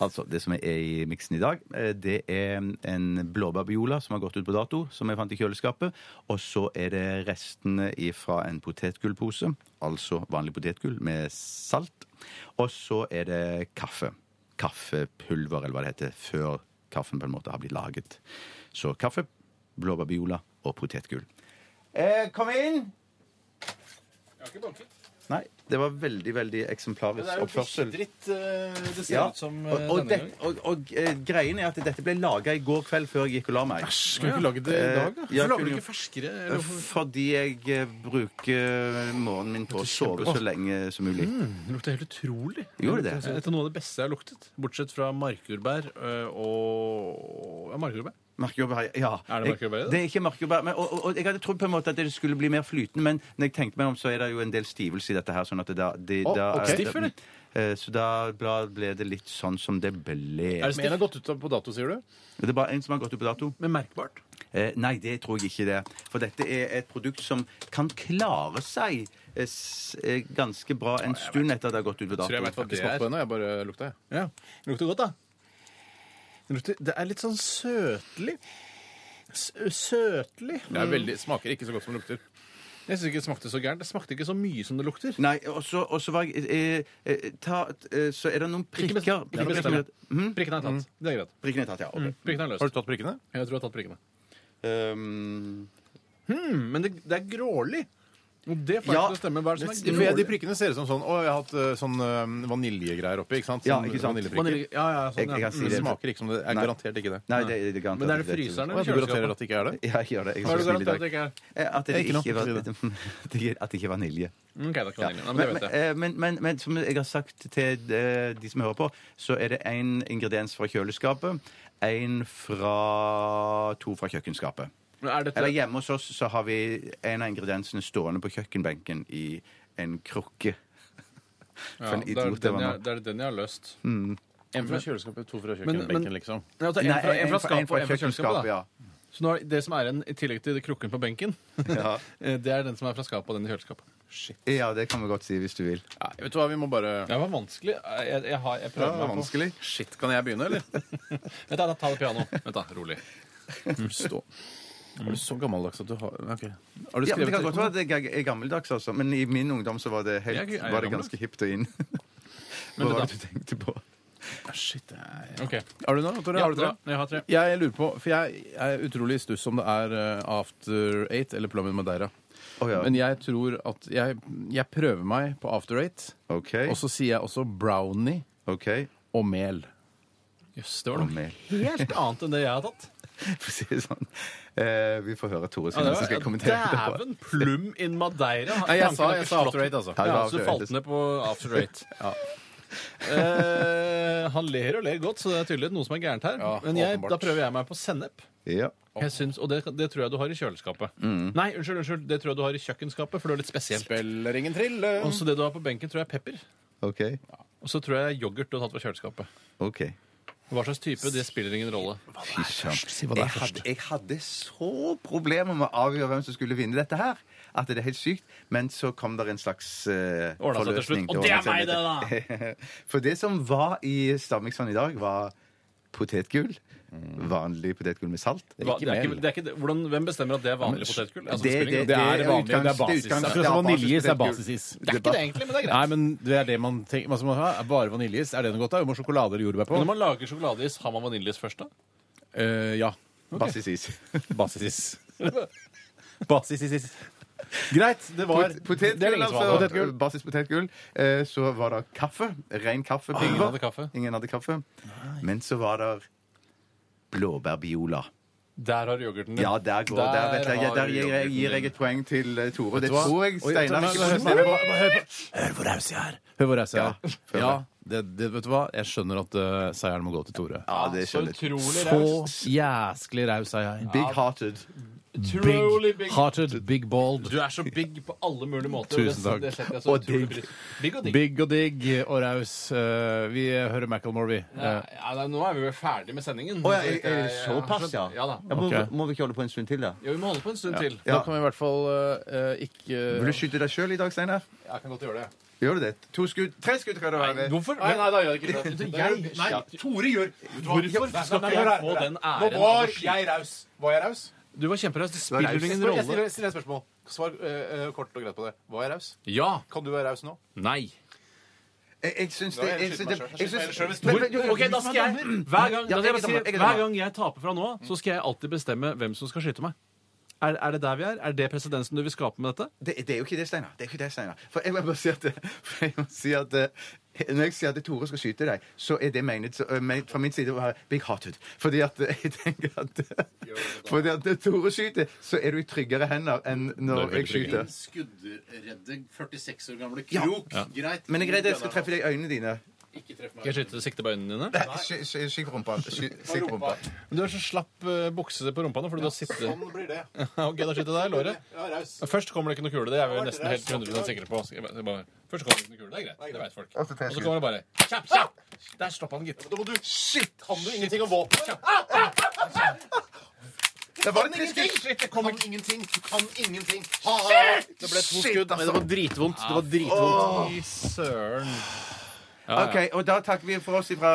Altså, Det som er i miksen i dag, eh, det er en blåbærbiola som har gått ut på dato, som jeg fant i kjøleskapet. Og så er det restene fra en potetgullpose, altså vanlig potetgull med salt. Og så er det kaffe. Kaffepulver, eller hva det heter, før kaffen på en måte har blitt laget. Så kaffe, blåbærbiola og potetgull. Eh, kom inn! Nei, det var veldig, veldig eksemplarisk oppførsel. Det er jo dritt det ser Ja, ut som og, og, det, og, og og, greien er at dette ble laga i går kveld før jeg gikk og la meg. Skal vi ikke lage det i dag, da? Eh, ja, Hvorfor lager du ikke ferskere? eller Fordi jeg eh, bruker morgenen min på å sove så lenge som mulig. Det lukter helt utrolig. Gjorde det? Dette er noe av det beste jeg har luktet. Bortsett fra markjordbær og Ja, markjordbær. Markjordbær, ja. Er det markjordbær i det? det? er ikke markjordbær. Men, og, og, og jeg hadde trodd på en måte at det skulle bli mer flytende, men når jeg tenkte meg om, så er det jo en del stivelse i dette her. sånn at det da, det, Å, da ok. Stiff, eller? Eh, Så da ble det litt sånn som det ble. Er det Men en har gått ut på dato, sier du? Det er bare en som har gått ut på dato. Men merkbart. Eh, nei, det tror jeg ikke det. For dette er et produkt som kan klare seg eh, s- eh, ganske bra en stund etter at det har gått ut på dato. Tror jeg vet hva det smakt er. på ennå, jeg bare lukta, jeg. Ja. Det lukter godt, da. Det, lukter, det er litt sånn søtlig. S søtlig. Det er veldig, smaker ikke så godt som det lukter. Jeg syns ikke det smakte så gærent. Det smakte ikke så mye som det lukter. Nei, og så og så var jeg eh, eh, ta, eh, Så er det noen Ikke best- prikker Prikken bestemme. Mhm. Prikkene er tatt. Det er greit. Prikken er tatt, ja. ok. Prikkene er Har løst. du tatt prikkene? Jeg tror jeg har tatt prikkene. Um, Hmm, men det, det er grålig. Det får jeg Ja. ikke til å stemme. Hva er det som For er jeg, de prikkene ser ut som sånn Å, jeg har hatt eh, sånn eh, vaniljegreier oppi, ikke sant? Ja, Sånn ikke sant. vaniljeprikker. Vanilje- Ja, ja, jeg, sånn, jeg ja. kan si Det det. smaker ikke som det. er Nei. garantert ikke det. Nei, det, det er garantert Men er det ikke fryseren, Å, eller Du garanterer kjøleskapet? at det ikke er det? Ja, jeg gjør det. Jeg Hva er er det snill i garantert dag. det ikke er? Eh, At det Ikke noe, ikke var, si at det ikke er vanilje. Ok, det er ikke vanilje. Nei, men Men, det vet jeg. eh, men, men, men som jeg har sagt til eh, de som hører på, så er det én ingrediens fra kjøleskapet, én fra to fra kjøkkenskapet. Men er dette Eller hjemme hos oss så har vi en av ingrediensene stående på kjøkkenbenken i en krukke. ja, For en det, er idiot det den var jeg, nå. det er den jeg har løst. En fra kjøleskapet, to fra Men- men- kjøkkenbenken, liksom. Nei, altså, en, Nei, fra, en fra skapet og en fra kjøleskapet. da. ja. Så nå er det som er en, i tillegg til krukken på benken, Ja. eh, det er den som er fra skapet og den i kjøleskapet. Shit. ja, det kan vi godt si hvis du vil. Nei, vet du hva, vi må bare Det var vanskelig. Jeg, jeg, har, jeg prøver meg på vanskelig. Shit, kan jeg begynne, eller? Vent da, ta det piano. Vent da, rolig. Stå. Er du så gammeldags at du har Ok. Har du Ja, men det skrevet kan godt være det er gammeldags, altså. Men i min ungdom så var det, helt, Jeg er- er jeg var det ganske hipt og inn. Hva var det du tenkte på? Ah, Shit, er... Ok. Har du noe, Tore? Ja, Har du tre? Jeg har tre. Jeg lurer på, for jeg er utrolig i stuss om det er eh, After Eight eller Plummen Madeira. Å ja. Men jeg tror at jeg, jeg prøver meg på After Eight, OK. og så sier jeg også brownie ok. og mel. Jøss, det var Og noe mel. helt annet enn det jeg har tatt. For å si det sånn. Eh, vi får høre Tore Ja, sin, det så skal jeg var, kommentere dæven, plum in Madeira. Nei, jeg sa, jeg sa After Eight, altså. Ja, det Ja, var så du After Eight. falt ned på After Eight. eh, han ler og ler godt, så det er tydelig noe som er gærent her. Ja, Men jeg, åpenbart. da prøver jeg meg på sennep. Ja. Jeg syns, og det, det tror jeg du har i kjøleskapet. Mm. Nei, unnskyld, unnskyld, det tror jeg du har i kjøkkenskapet, for du er litt spesiell. Spiller ingen trille. Og så det du har på benken, tror jeg er pepper. OK. Og så tror jeg yoghurt du har tatt fra kjøleskapet. ok. Hva slags type, det spiller ingen rolle. Fy søren. Si hva det er Jeg først. hadde, jeg hadde så problemer med å avgjøre hvem som skulle vinne dette her. At det er helt sykt. Men så kom det en slags uh, seg til slutt. Og det er meg, det, da! For det som var i stavmikseren i dag, var potetgull. Vanlig potetgull med salt. Det er ikke, mel. det er ikke, det- hvordan, hvem bestemmer at det er vanlig potetgull? Altså, det, Det- Det er det er vanlig, det er basis. det er Akkurat som vaniljeis er basisis. det er ikke det egentlig, men det er greit. Nei, men det er det man tenker altså, man har, Bare vaniljeis, er det noe godt? da? Jo, må sjokolade eller jordbær på. Men når man lager sjokoladeis, har man vaniljeis først, da? Eh, ja. Basisis. Basisis. Basis. Greit. Det var Pot- Potetgull, lenge altså. Eh, Så var det kaffe. Ren kaffe. Ah, Ingen hadde kaffe. Ingen hadde kaffe. Men så var det blåbærbiola. Der har du yoghurten din. Ja, der går der, Der vet jeg, Der gir jeg, gir jeg et poeng til eh, Tore. Det tror jeg Steinar hør hvor raus jeg er. Hør hvor raus jeg er. Ja. Ja, det, det, vet du hva? Jeg skjønner at uh, seieren må gå til Tore. Ja, det skjønner jeg. utrolig Så jæsklig raus er jeg. Big hearted. Big. Hearted, big bald. Du er så big på alle mulige måter. Tusen takk. Det det Og digg. Big og digg. Big og digg og raus. Uh, vi hører Macclemore, vi. Ja, Eh, ja, nå er vi jo ferdig med sendingen. Oh, ja, er, er såpass, ja? Ja da. Ja, må, okay. må vi ikke holde på en stund til, da? Ja, vi må holde på en stund til. Da kan vi i hvert fall uh, ikke Vil du skyte deg sjøl i dag, Steinar? Jeg kan godt gjøre det. Gjør du det? To skudd? Tre skudd kan det være. Hvorfor? Nei, nei, da gjør jeg ikke det. Jeg- Nei, Tore gjør Hvorfor skal ikke jeg få den æren? Nå var jeg raus. Var jeg raus? Du var kjemperaus. Det spiller raus. ingen Jeg rolle. jeg stiller et spørsmål. Svar eh, eh, kort og greit på det. Var jeg raus? Ja. Kan du være raus nå? Nei. Jeg, jeg syns det jeg jeg syns det- jeg Jeg skyter meg syns- selv Men- Hvor, ok, da skal jeg Hver gang, Ja, da skal jeg jeg er bare si, dommer, jeg er hver dommer. gang jeg taper fra nå av, så skal jeg alltid bestemme hvem som skal skyte meg. Er, er det der vi er? Er det presedensen du vil skape med dette? Det, det er jo ikke det, Steinar. Det er ikke det, Steinar. For jeg må bare si at, for jeg må si at eh, Når jeg sier at Tore skal skyte deg, så er det menet så, eh, fra min side å være big hearted. Fordi at jeg tenker at Fordi at når Tore skyter, så er du i tryggere hender enn når jeg skyter. Skuddredde 46 år gamle Ja. Greit. Men jeg er redd jeg skal treffe deg i øynene dine. Ikke treff Skal jeg skyte sikte på øynene dine? Nei, Skyt rumpa. Sk- Sikk rumpa. Men Du har så slapp eh, bukse på rumpa nå fordi du har sittet Sånn blir det. Ok, da skyter jeg deg i låret. Ja, raus. Først kommer det ikke noe kule. Det er vi nesten helt 100 sikre på. Skal jeg bare- bare- Først kommer det ikke noe kule. Det er greit. Det vet folk. Og så tar jeg Og så kommer det bare Kjapp, kjapp! Der stoppa han, gitt. Da må du Shit! Kan du ingenting om våpen? Det var ingenting. Shit, jeg kan ingenting. Du kan ingenting. Det ble to skudd, men det var dritvondt. Det var dritvondt. Fy søren. Ja, ja. OK, og da takker vi for oss ifra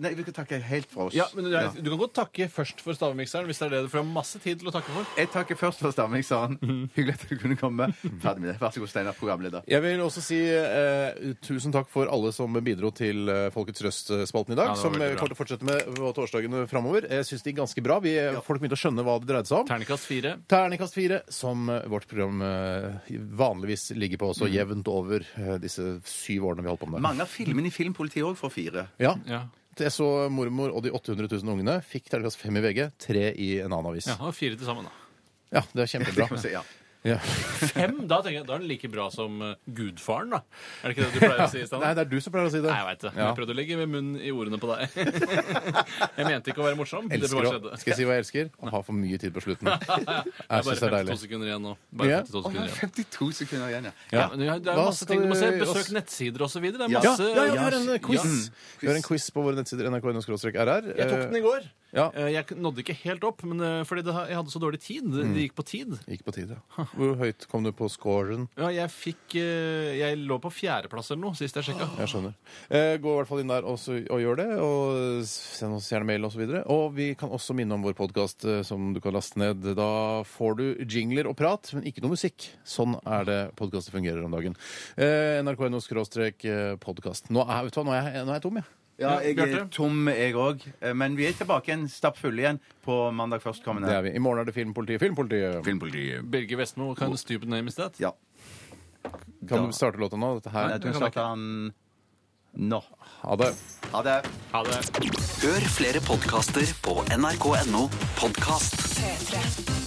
Nei, vi kan takke helt for oss. Ja, men du, du kan godt takke først for stavmikseren, hvis det er det du får masse tid til å takke for. Jeg takker først for stavmikseren. Hyggelig at du kunne komme. Ferdig med det. Vær så god, Steinar, programleder. Jeg vil også si eh, tusen takk for alle som bidro til eh, Folkets Røst-spalten i dag. Ja, som vi kommer til å fortsette med på torsdagene framover. Jeg syns det gikk ganske bra. Vi, Folk begynte å skjønne hva det dreide seg om. Terningkast fire. Terningkast fire, som eh, vårt program eh, vanligvis ligger på også jevnt over eh, disse syv årene vi holdt på med det. Mange av filmene Filmpolitiet òg får fire. Ja. Ja. Jeg så Mormor og de 800 000 ungene. Fikk terningkast fem i VG, tre i en annen avis. ja, og fire til sammen, da. Ja, det er kjempebra. Det si, ja. Ja. Fem? Da tenker jeg, da er den like bra som eh, Gudfaren, da. Er det ikke det du pleier å si? Nei, det er du som pleier å si det. Nei, jeg veit det. Ja. Jeg prøvde å legge med munnen i ordene på deg. jeg mente ikke å være morsom. Det Elsker bare å, skjedde. skal jeg si hva jeg elsker? Å ha for mye tid på slutten. Jeg Det er bare det er 52 deilig. sekunder igjen nå. Ja. Bare 52 Å, sekunder ja, igjen. 52 sekunder igjen, ja. Ja, men det er Hva masse ting du må se. vi- Besøk nettsider osv. Det er Ja. Ja, masse ja, ja, vi har en quiz. Ja. Vi har en quiz på våre nettsider nrk.no-rr. Jeg tok den i går. Ja. Eh, Jeg nådde ikke helt opp, men eh, fordi det, jeg hadde så dårlig tid. Det det gikk på tid. Gikk på tide. Hvor høyt kom du på scoren? Ja, jeg fikk eh, Jeg lå på fjerdeplass eller noe sist jeg sjekka. Jeg skjønner. Gå i hvert fall inn der og, så- og gjør det, og send oss gjerne mail osv. Og, så og vi kan også minne om vår podkast som du kan laste ned. Da får du jingler og prat, men ikke noe musikk. Sånn er det podkaster fungerer om dagen. Eh, NRK.no skråstrek podkast. Nå nå er jeg tom, jeg. Ja, jeg er tom, jeg òg. Men vi er tilbake igjen stappfulle igjen på mandag Det førstkommende. er vi. I morgen er det Filmpolitiet. Filmpolitiet. Filmpolitiet. Birger Vestmo, kan du stupid name is that? Ja. Kan du starte låta nå? Dette her. Nei, du kan starte den nå. Ha det. Ha det. Ha det. Hør flere podkaster på nrk.no podkast. P3.